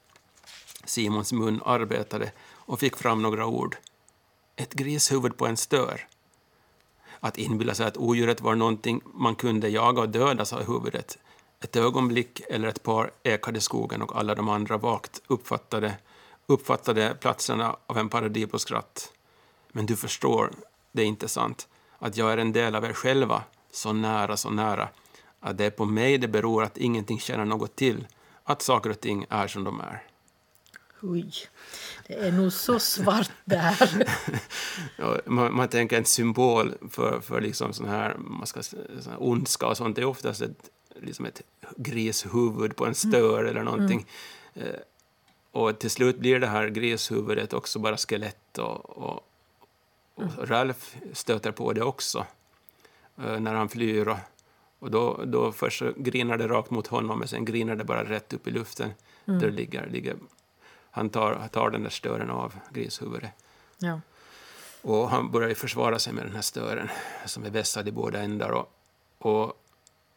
[SPEAKER 2] Simons mun arbetade och fick fram några ord. Ett grishuvud på en stör. Att inbilla sig att odjuret var någonting man kunde jaga och döda, sa huvudet. Ett ögonblick eller ett par ekade skogen och alla de andra vagt uppfattade uppfattade platserna av en parodi på skratt. Men du förstår, det är inte sant, att jag är en del av er själva, så nära, så nära, att det är på mig det beror att ingenting känner något till, att saker och ting är som de är.
[SPEAKER 1] Oj, det är nog så svart där.
[SPEAKER 2] ja, man, man, tänker en symbol för, för liksom sån här, man ska, sån här ondska och sånt, det är oftast ett, liksom ett grishuvud på en stör eller någonting. Eh, och till slut blir det här grishuvudet också bara skelett och, och, och Ralf stöter på det också eh, när han flyr. Och, och då, då först grinar det rakt mot honom, men sen grinar det bara rätt upp i luften. Där det ligger, ligger, han tar, tar den där stören av grishuvudet.
[SPEAKER 1] Ja.
[SPEAKER 2] Och han börjar försvara sig med den här stören som är vässad i båda ändar. Och, och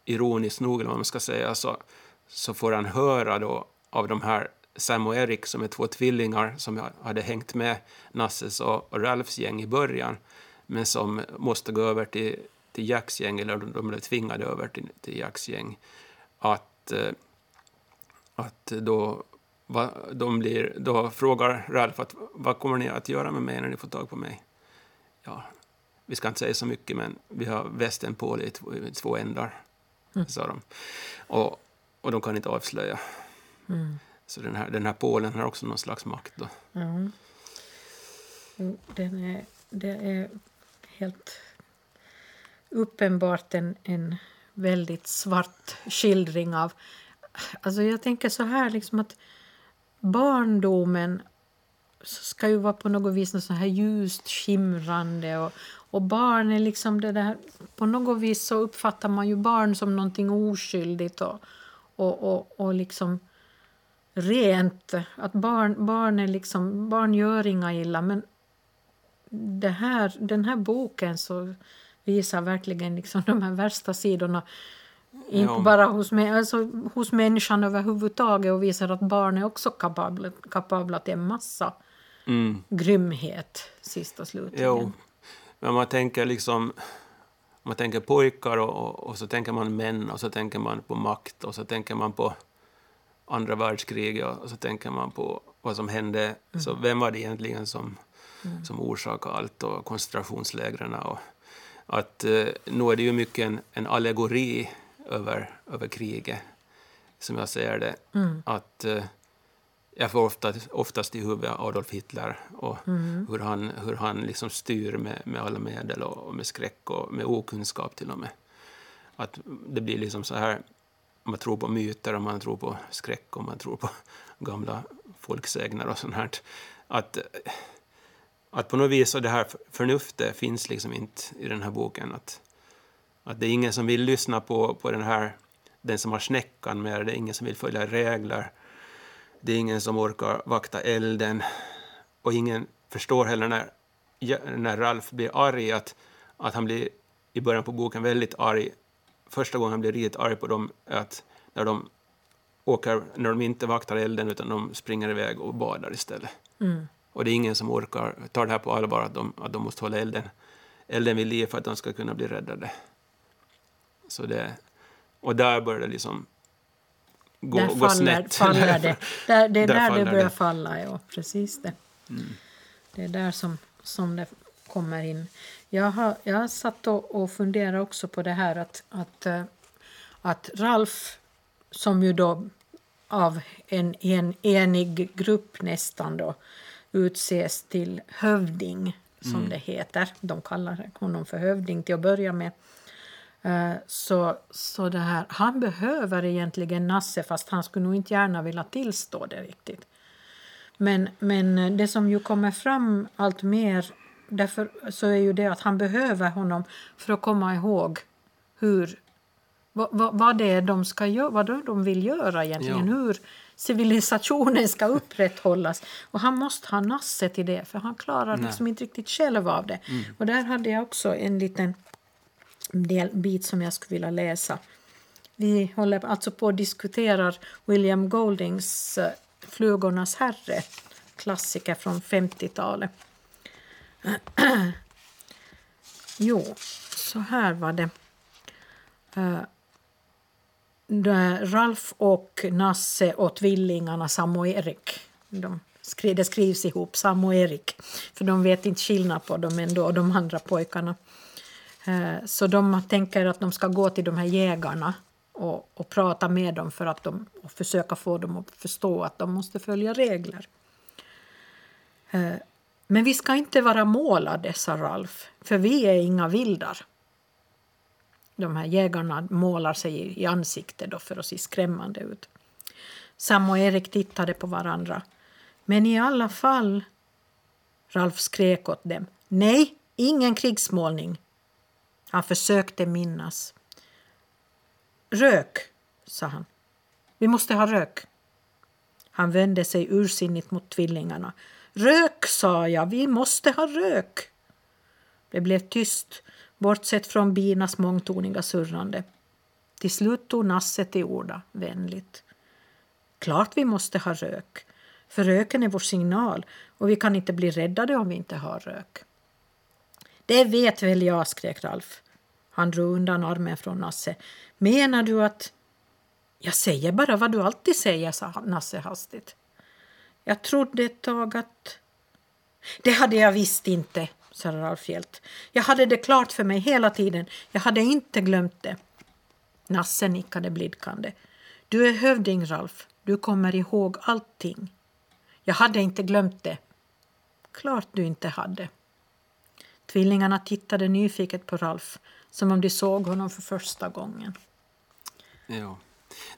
[SPEAKER 2] ironiskt nog, eller vad man ska säga, så, så får han höra då av de här Sam och Erik som är två tvillingar som hade hängt med Nasses och, och Ralfs gäng i början men som måste gå över till, till Jacks gäng, eller de blev tvingade över till, till Jacks gäng. Att, eh, att då, va, de blir, då frågar Ralf att vad kommer ni att göra med mig när ni får tag på mig? Ja, vi ska inte säga så mycket, men vi har västen på i två, två ändar,
[SPEAKER 1] Mm.
[SPEAKER 2] sa de. Och, och de kan inte avslöja.
[SPEAKER 1] Mm.
[SPEAKER 2] Så den här, den här Polen har också någon slags makt. Då.
[SPEAKER 1] Ja. Den är, det är helt uppenbart en, en väldigt svart skildring av... Alltså jag tänker så här liksom att barndomen ska ju vara på något vis något så här ljust skimrande och, och barn är liksom det där... På något vis så uppfattar man ju barn som någonting oskyldigt och, och, och, och liksom rent. Att barn, barn, är liksom, barn gör inga illa. Men det här, den här boken så visar verkligen liksom de här värsta sidorna. Inte
[SPEAKER 2] Ja.
[SPEAKER 1] bara hos, alltså, hos människan överhuvudtaget och visar att barn är också kapabla, kapabla till en massa
[SPEAKER 2] Mm.
[SPEAKER 1] grymhet sist och slutligen.
[SPEAKER 2] Jo, men man tänker liksom... Man tänker pojkar och, och, och så tänker man män och så tänker man på makt och så tänker man på andra världskriget och, så tänker man på vad som hände. Så vem var det egentligen som, som orsakade allt och koncentrationslägren och att eh, nu är det ju mycket en, en allegori över, över kriget som jag ser det.
[SPEAKER 1] Mm.
[SPEAKER 2] Att eh, jag får ofta, oftast i huvudet Adolf Hitler och
[SPEAKER 1] Mm.
[SPEAKER 2] hur han, hur han liksom styr med, med alla medel och, och med skräck och med okunskap till och med. Att det blir liksom så här, man tror på myter och man tror på skräck och man tror på gamla folksägner och sånt här. Att, att på något vis så det här förnuftet finns liksom inte i den här boken. Att, att det är ingen som vill lyssna på, på den här, den som har snäckan med det är ingen som vill följa regler. Det är ingen som orkar vakta elden. Och ingen förstår heller när, när Ralf blir arg att, att han blir i början på boken väldigt arg. Första gången han blir riktigt arg på dem är att när de åker, när de inte vaktar elden utan de springer iväg och badar istället.
[SPEAKER 1] Mm.
[SPEAKER 2] Och det är ingen som orkar ta det här på allvar att de, att de måste hålla elden, elden vid liv för att de ska kunna bli räddade. Så det, och där börjar det liksom gå,
[SPEAKER 1] där
[SPEAKER 2] gå
[SPEAKER 1] faller,
[SPEAKER 2] snett.
[SPEAKER 1] faller det. Där, det är
[SPEAKER 2] Där
[SPEAKER 1] där, det
[SPEAKER 2] faller
[SPEAKER 1] börjar
[SPEAKER 2] det.
[SPEAKER 1] falla, ja. Precis det.
[SPEAKER 2] Mm.
[SPEAKER 1] Det är där som, som det kommer in. Jag har, jag har satt och, och funderat också på det här att, att, eh, att Ralf, som ju då av en, en enig grupp nästan då utses till hövding, som det heter. De kallar honom för hövding till att börja med. Eh, Så, så det här, han behöver egentligen Nasse fast han skulle nog inte gärna vilja tillstå det riktigt. Men, men det som ju kommer fram allt mer därför så är ju det att han behöver honom för att komma ihåg hur vad, vad, vad det är de ska göra, vad de vill göra egentligen,
[SPEAKER 2] Ja.
[SPEAKER 1] hur civilisationen ska upprätthållas. Och han måste ha Nasse till det, för han klarar
[SPEAKER 2] Nej.
[SPEAKER 1] liksom inte riktigt själv av det. Och där hade jag också en liten del, bit som jag skulle vilja läsa. Vi håller alltså på att diskutera William Goldings eh, Flugornas herre, klassiker från 50-talet. jo, så här var det. Uh, Ralf och Nasse och tvillingarna Sam och Erik. De skri, det skrivs ihop, Sam och Erik. För de vet inte skillnad på dem ändå, de andra pojkarna. Uh, Så de tänker att de ska gå till de här jägarna och, och prata med dem för att de, och försöka få dem att förstå att de måste följa regler. Uh, men vi ska inte vara målade, sa Ralf, för vi är inga vildar. de här jägarna målar sig i, ansiktet då för att se skrämmande ut. Sam och Erik tittade på varandra. Men i alla fall... Ralf skrek åt dem. Nej, ingen krigsmålning. Han försökte minnas. Rök, sa han. Vi måste ha rök. Han vände sig ursinnigt mot tvillingarna. Rök, sa jag, vi måste ha rök. Det blev tyst, bortsett från binas mångtoniga surrande. Till slut tog Nasse till orda, vänligt. Klart vi måste ha rök, för röken är vår signal och vi kan inte bli räddade om vi inte har rök. Det vet väl jag, skrek Ralf. Han drog undan armen från Nasse. Menar du att... Jag säger bara vad du alltid säger, sa Nasse hastigt. Jag trodde ett tag att... Det hade jag visst inte, sa Ralf Hjält. Jag hade det klart för mig hela tiden. Jag hade inte glömt det. Nasse nickade blidkande. Du är hövding, Ralf. Du kommer ihåg allting. Jag hade inte glömt det. Klart du inte hade. Tvillingarna tittade nyfiket på Ralf, som om de såg honom för första gången.
[SPEAKER 2] Ja,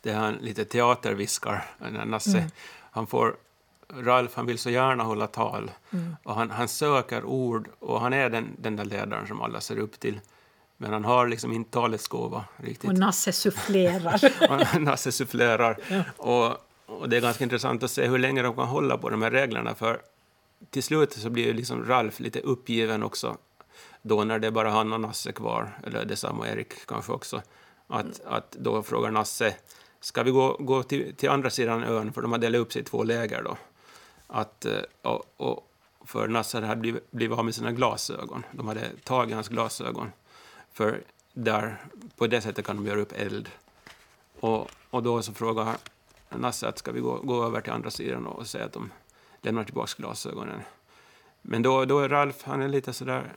[SPEAKER 2] det är han lite teaterviskar, Nasse. Mm. Han får Ralf han vill så gärna hålla tal mm. och han, han söker ord och han är den, den där ledaren som alla ser upp till. Men han har liksom inte talets gåva riktigt.
[SPEAKER 1] Och Nasse sufflerar.
[SPEAKER 2] Nasse sufflerar. Ja. Och, och, det är ganska intressant att se hur länge de kan hålla på de här reglerna för till slut så blir liksom Ralf lite uppgiven också då när det är bara han och Nasse kvar, eller detsamma Erik kanske också. Att, mm. att då frågar Nasse, ska vi gå, gå till, till andra sidan ön, för de har delat upp sig i två läger då att, eh, och, och för Nasser hade blivit, blivit av med sina glasögon. De hade tagit hans glasögon. För där, på det sättet kan de göra upp eld. Och, och då så frågar Nasse att ska vi gå, gå över till andra sidan och säga att de lämnar tillbaka glasögonen. Men då, då är Ralf, han är lite sådär,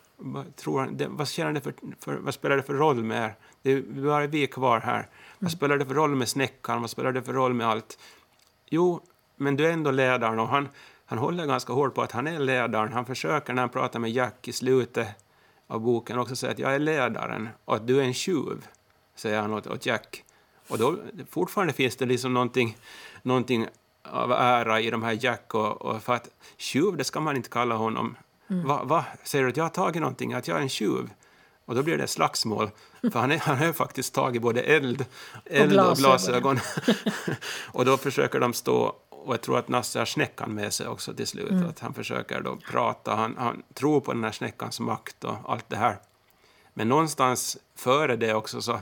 [SPEAKER 2] tror han, det, vad, det för, för, vad spelar det för roll med er? Det är bara vi kvar här. Mm. Vad spelar det för roll med snäckan? Vad spelar det för roll med allt? Jo, men du är ändå ledaren och han, han håller ganska hårt på att han är ledaren. Han försöker när han pratar med Jack i slutet av boken också säga att jag är ledaren och att du är en tjuv, säger han åt, åt Jack. Och då fortfarande finns det liksom någonting, någonting av ära i de här Jack och, och för att tjuv, det ska man inte kalla honom. Mm. Va, va, Säger du att jag har tagit någonting, att jag är en tjuv? Och då blir det slagsmål, för han, är, han har faktiskt tagit både eld, eld och glasögon. Och, glasögon. och då försöker de stå och jag tror att Nasse har snäckan med sig också till slut. Mm. Att han försöker då prata, han, han tror på den här snäckans makt och allt det här. Men någonstans före det också så,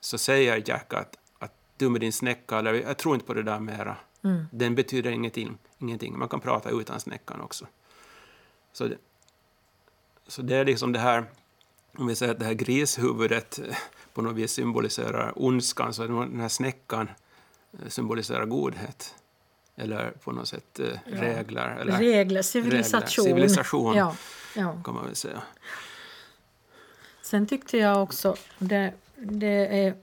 [SPEAKER 2] så säger Jack att, att du med din snäcka, eller jag tror inte på det där mera. Mm. Den betyder ingenting, ingenting. Man kan prata utan snäckan också. Så det, så det är liksom det här, om vi säger att det här grishuvudet på något vis symboliserar ondskan, så den här snäckan symboliserar godhet. Eller på något sätt eh, regler. Eller
[SPEAKER 1] regler, civilisation.
[SPEAKER 2] Regler, civilisation ja, ja. kan man väl säga.
[SPEAKER 1] Sen tyckte jag också, det, det, är,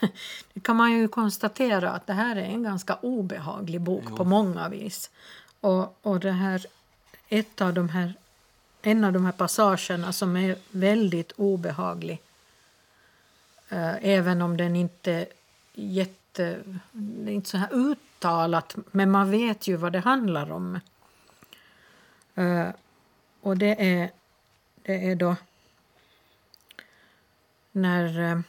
[SPEAKER 1] det kan man ju konstatera att det här är en ganska obehaglig bok jo. på många vis. Och, och det här, ett av de här, en av de här passagerna som är väldigt obehaglig äh, även om den inte jätte det är inte så här uttalat, men man vet ju vad det handlar om. Uh, och det är, det är då när uh,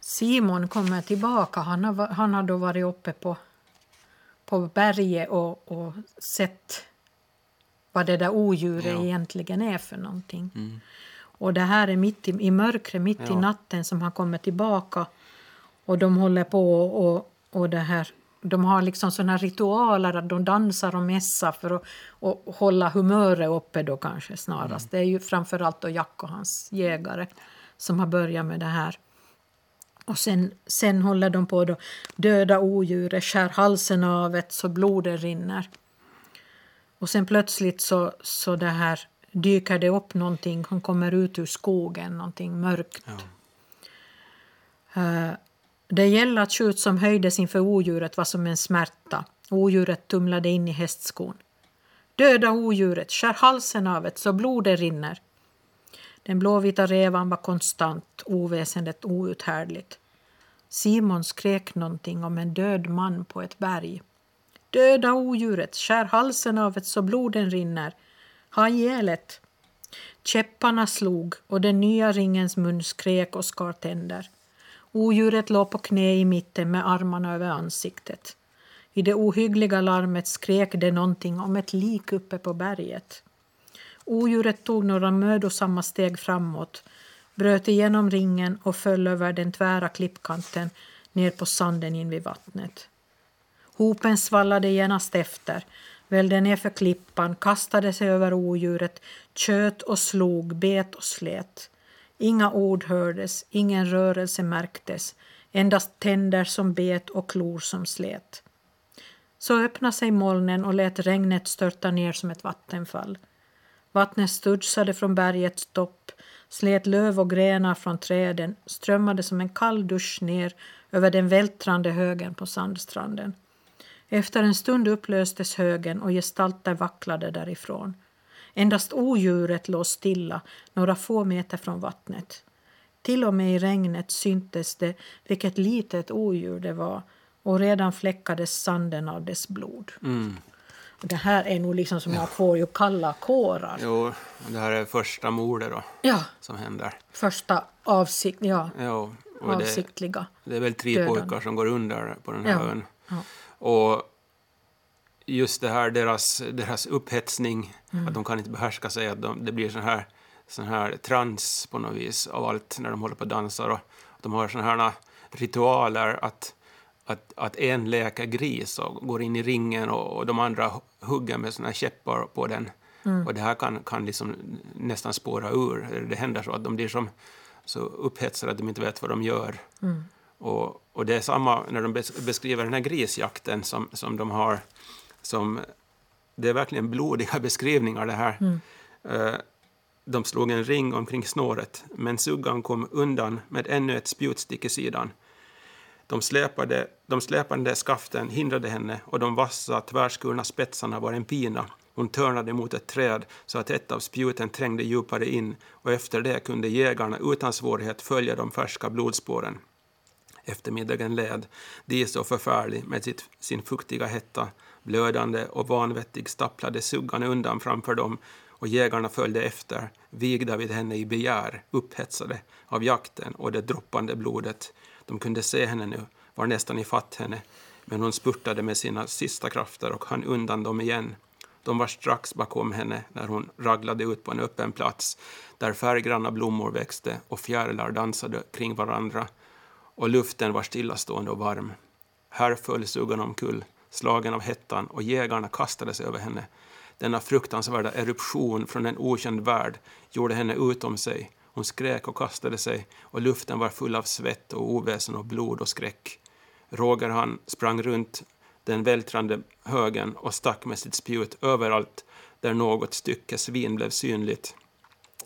[SPEAKER 1] Simon kommer tillbaka. Han har, han har då varit uppe på, på berget och, och sett vad det där odjuret ja. egentligen är för någonting. Mm. Och det här är mitt i, i mörkret, mitt ja. i natten som han kommer tillbaka. Och de håller på och, och det här de har liksom såna ritualer att de dansar och mässar för att och hålla humöret uppe då kanske snarast. Mm. Det är ju framförallt då Jack och hans jägare som har börjat med det här. Och sen, sen håller de på att döda odjuret, skär halsen av det så blodet rinner. Och sen plötsligt så, så det här dyker det upp någonting, hon kommer ut ur skogen, någonting mörkt. Ja. Uh, det gällde att skjut som höjdes inför odjuret var som en smärta. Odjuret tumlade in i hästskon. Döda odjuret, skär halsen av det så blodet rinner. Den blåvita revan var konstant, oväsendet outhärdligt. Simon skrek någonting om en död man på ett berg. Döda odjuret, skär halsen av det så bloden rinner. Ha ihjäl. Käpparna slog och den nya ringens mun skrek och skar tänder. Odjuret låg på knä i mitten med armarna över ansiktet. I det ohyggliga larmet skrek det någonting om ett lik uppe på berget. Odjuret tog några mödosamma steg framåt, bröt igenom ringen och föll över den tvära klippkanten ner på sanden invid vattnet. Hopen svallade genast efter, välde ner för klippan, kastade sig över odjuret, tjöt och slog, bet och slet. Inga ord hördes, ingen rörelse märktes, endast tänder som bet och klor som slet. Så öppnade sig molnen och lät regnet störta ner som ett vattenfall. Vattnet studsade från bergets topp, slet löv och grenar från träden, strömmade som en kall dusch ner över den vältrande högen på sandstranden. Efter en stund upplöstes högen och gestalter vacklade därifrån. Endast odjuret låg stilla några få meter från vattnet. Till och med i regnet syntes det vilket litet odjur det var och redan fläckades sanden av dess blod.
[SPEAKER 2] Mm.
[SPEAKER 1] Det här är nog liksom som man får ju kalla kårar.
[SPEAKER 2] Jo, det här är första mordet då,
[SPEAKER 1] Ja,
[SPEAKER 2] som händer.
[SPEAKER 1] första avsikt, ja,
[SPEAKER 2] Jo, och det,
[SPEAKER 1] avsiktliga.
[SPEAKER 2] det är väl tre
[SPEAKER 1] döden.
[SPEAKER 2] pojkar som går under på den här
[SPEAKER 1] Ja,
[SPEAKER 2] ön.
[SPEAKER 1] ja.
[SPEAKER 2] Och just det här, deras, deras upphetsning,
[SPEAKER 1] Mm.
[SPEAKER 2] att de kan inte behärska sig, att de, det blir sån här, sån här trans på något vis av allt när de håller på och dansar. Och de har såna här ritualer att, att, att en leker gris och går in i ringen och, och de andra hugger med såna här käppar på den.
[SPEAKER 1] Mm.
[SPEAKER 2] Och det här kan, kan liksom nästan spåra ur. Det händer så att de blir som, så upphetsade att de inte vet vad de gör.
[SPEAKER 1] Mm.
[SPEAKER 2] Och, och det är samma när de bes- beskriver den här grisjakten som, som de har. Som, det är verkligen blodiga beskrivningar det här.
[SPEAKER 1] Mm.
[SPEAKER 2] Eh, de slog en ring omkring snåret, men suggan kom undan med ännu ett spjutstick i sidan. De släpade, de släpande skaften hindrade henne och de vassa tvärskurna spetsarna var en pina. Hon törnade mot ett träd så att ett av spjuten trängde djupare in och efter det kunde jägarna utan svårighet följa de färska blodspåren. Eftermiddagen led, de så förfärlig med sitt, sin fuktiga hetta, blödande och vanvettig stapplade suggan undan framför dem och jägarna följde efter, vigda vid henne i begär, upphetsade av jakten och det droppande blodet. De kunde se henne nu, var nästan ifatt henne, men hon spurtade med sina sista krafter och hann undan dem igen. De var strax bakom henne när hon raglade ut på en öppen plats där färggranna blommor växte och fjärilar dansade kring varandra och luften var stillastående och varm. Här föll suggan omkull, slagen av hettan, och jägarna kastade sig över henne. Denna fruktansvärda eruption från en okänd värld gjorde henne utom sig. Hon skrek och kastade sig, och luften var full av svett och oväsen och blod och skräck. Roger han sprang runt den vältrande högen och stack med sitt spjut överallt där något stycke svin blev synligt.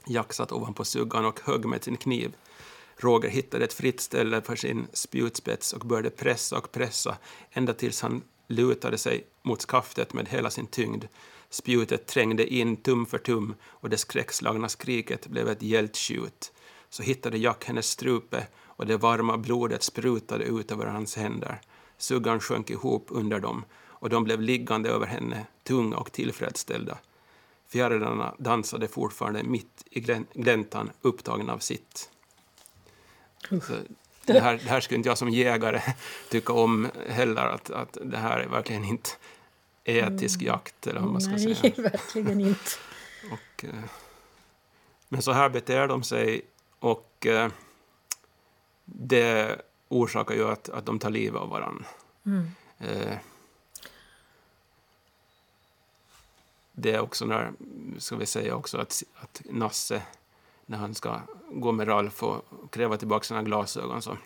[SPEAKER 2] Jack satt ovanpå suggan och högg med sin kniv. Roger hittade ett fritt ställe för sin spjutspets och började pressa och pressa ända tills han lutade sig mot skaftet med hela sin tyngd. Spjutet trängde in tum för tum och det skräckslagna skriket blev ett hjältskjut. Så hittade Jack hennes strupe och det varma blodet sprutade ut över hans händer. Suggan sjönk ihop under dem och de blev liggande över henne, tunga och tillfredsställda. Fjärilarna dansade fortfarande mitt i gläntan, upptagna av sitt. Så det, här, det här skulle inte jag som jägare tycka om heller, att, att det här är verkligen inte etisk jakt, eller vad man ska
[SPEAKER 1] Nej,
[SPEAKER 2] säga.
[SPEAKER 1] verkligen inte.
[SPEAKER 2] Och, eh, men så här beter de sig och eh, det orsakar ju att, att de tar livet av varandra.
[SPEAKER 1] Mm.
[SPEAKER 2] Eh, det är också när, ska vi säga också, att, att Nasse, när han ska gå med Ralf och kräva tillbaka sina glasögon, så,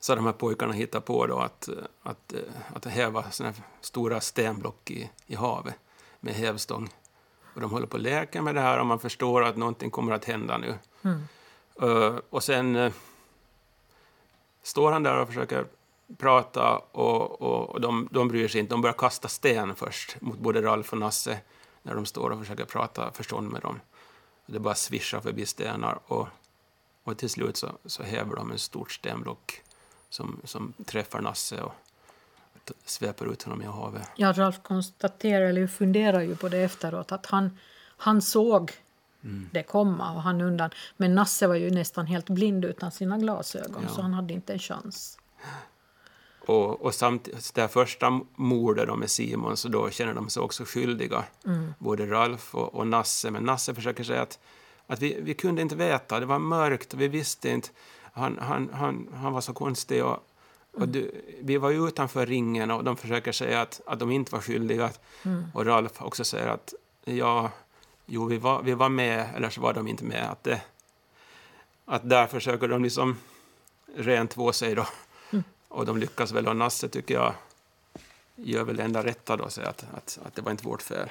[SPEAKER 2] så de här pojkarna hittat på då att, att, att häva såna här stora stenblock i, i havet med hävstång. Och de håller på att leka med det här och man förstår att någonting kommer att hända nu.
[SPEAKER 1] Mm.
[SPEAKER 2] Eh, och sen eh, står han där och försöker prata och, och, och de, de bryr sig inte. De börjar kasta sten först mot både Ralf och Nasse när de står och försöker prata förstånd med dem. Det bara svischar förbi stenar och, och till slut så, så häver de en stort stenblock som, som träffar Nasse och sveper ut honom i havet.
[SPEAKER 1] Ja, Ralf konstaterar, eller funderar ju på det efteråt, att han, han såg det komma och han undan. Men Nasse var ju nästan helt blind utan sina glasögon,
[SPEAKER 2] Ja.
[SPEAKER 1] så han hade inte en chans.
[SPEAKER 2] Och, och samtidigt, det här första mordet med Simon, så då känner de sig också skyldiga. Både Ralf och, och Nasse. Men Nasse försöker säga att, att vi, vi kunde inte veta, det var mörkt och vi visste inte. Han, han, han, han var så konstig och, och du, vi var ju utanför ringen och de försöker säga att, att de inte var skyldiga. Och Ralf också säger att ja, jo, vi var, vi var med, eller så var de inte med. Att, det, att där försöker de liksom rent två sig då. Och de lyckas väl, och Nasse tycker jag gör väl det enda rätta då, säger att, att, att det var inte vårt fel.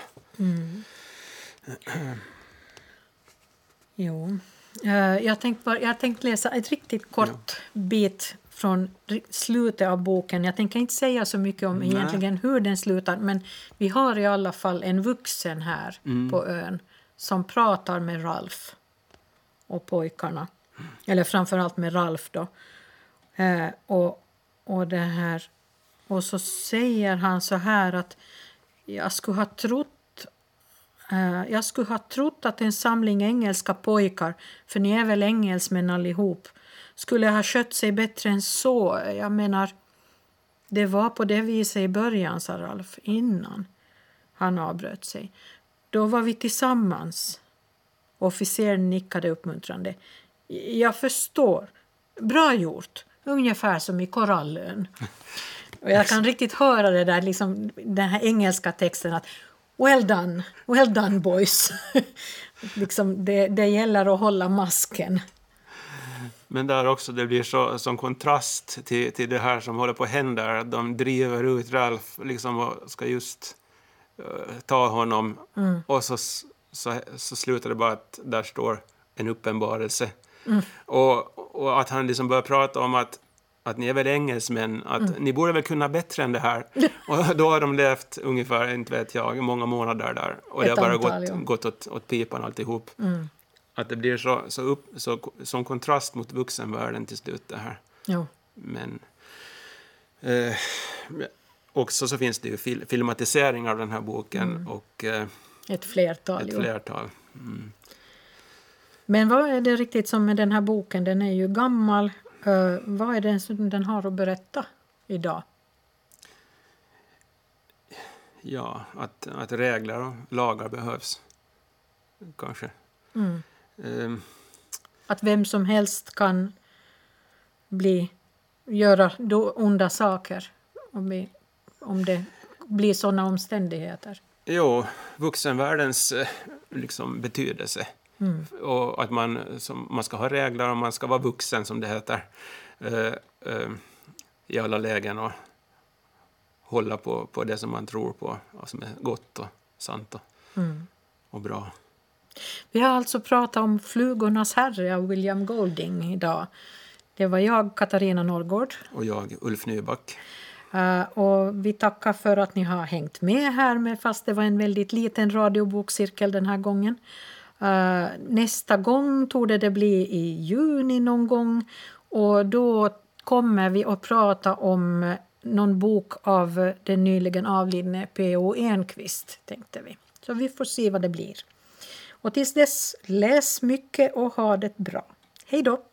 [SPEAKER 1] Jo. Eh, Jag tänkte, bara, jag tänkte läsa ett riktigt kort bit från slutet av boken. Jag tänker inte säga så mycket om
[SPEAKER 2] Nej.
[SPEAKER 1] egentligen hur den slutar men vi har i alla fall en vuxen här
[SPEAKER 2] Mm.
[SPEAKER 1] på ön som pratar med Ralf och pojkarna. Eller framförallt med Ralf då. Eh, och, och det här... Och så säger han så här att jag skulle ha trott Eh, jag skulle ha trott att en samling engelska pojkar, för ni är väl engelsmän allihop, skulle ha skött sig bättre än så. Jag menar, det var på det viset i början, sa Ralf, innan han avbröt sig. Då var vi tillsammans. Officeren nickade uppmuntrande. Jag förstår. Bra gjort. Ungefär som i Korallön. Och jag kan riktigt höra det där, liksom, den här engelska texten att Well done, well done boys. liksom, det, det gäller att hålla masken.
[SPEAKER 2] Men där också, det blir så, som kontrast till, till det här som håller på att hända. De driver ut Ralf liksom, och ska just eh, ta honom. Och så, så, så slutar det bara att där står en uppenbarelse. Och, och att han liksom börjar prata om att att ni är väl engelsmän, att ni borde väl kunna bättre än det här. Och då har de levt ungefär, inte vet jag, många månader där. Och det
[SPEAKER 1] Ett
[SPEAKER 2] har bara
[SPEAKER 1] antal,
[SPEAKER 2] gått,
[SPEAKER 1] ja.
[SPEAKER 2] gått åt, åt pipan alltihop. Att det blir så, så, upp, så som kontrast mot vuxenvärlden till slut det här.
[SPEAKER 1] Jo.
[SPEAKER 2] Men eh, också så finns det ju fil, filmatiseringar av den här boken och eh,
[SPEAKER 1] Ett flertal.
[SPEAKER 2] ett flertal. Mm.
[SPEAKER 1] Men vad är det riktigt som med den här boken? Den är ju gammal. Eh, vad är det som den har att berätta idag?
[SPEAKER 2] Ja, att, att regler och lagar behövs. Kanske.
[SPEAKER 1] Mm.
[SPEAKER 2] Eh,
[SPEAKER 1] Att vem som helst kan bli, göra onda saker om, vi, om det blir sådana omständigheter.
[SPEAKER 2] jo, vuxenvärldens eh, liksom, betydelse.
[SPEAKER 1] Mm.
[SPEAKER 2] Och att man, som, man ska ha regler och man ska vara vuxen, som det heter, eh, eh, i alla lägen och hålla på, på det som man tror på, och som är gott och sant och,
[SPEAKER 1] Mm.
[SPEAKER 2] och bra.
[SPEAKER 1] Vi har alltså pratat om Flugornas herre av William Golding idag. Det var jag, Katarina Norrgård.
[SPEAKER 2] Och jag, Ulf Nyback.
[SPEAKER 1] Eh, och vi tackar för att ni har hängt med här, med, fast det var en väldigt liten radiobokcirkel den här gången. Eh, nästa gång tror det bli i juni någon gång och då kommer vi att prata om någon bok av den nyligen avlidne P.O. Enquist, tänkte vi. Så vi får se vad det blir. Och tills dess, läs mycket och ha det bra. Hej då!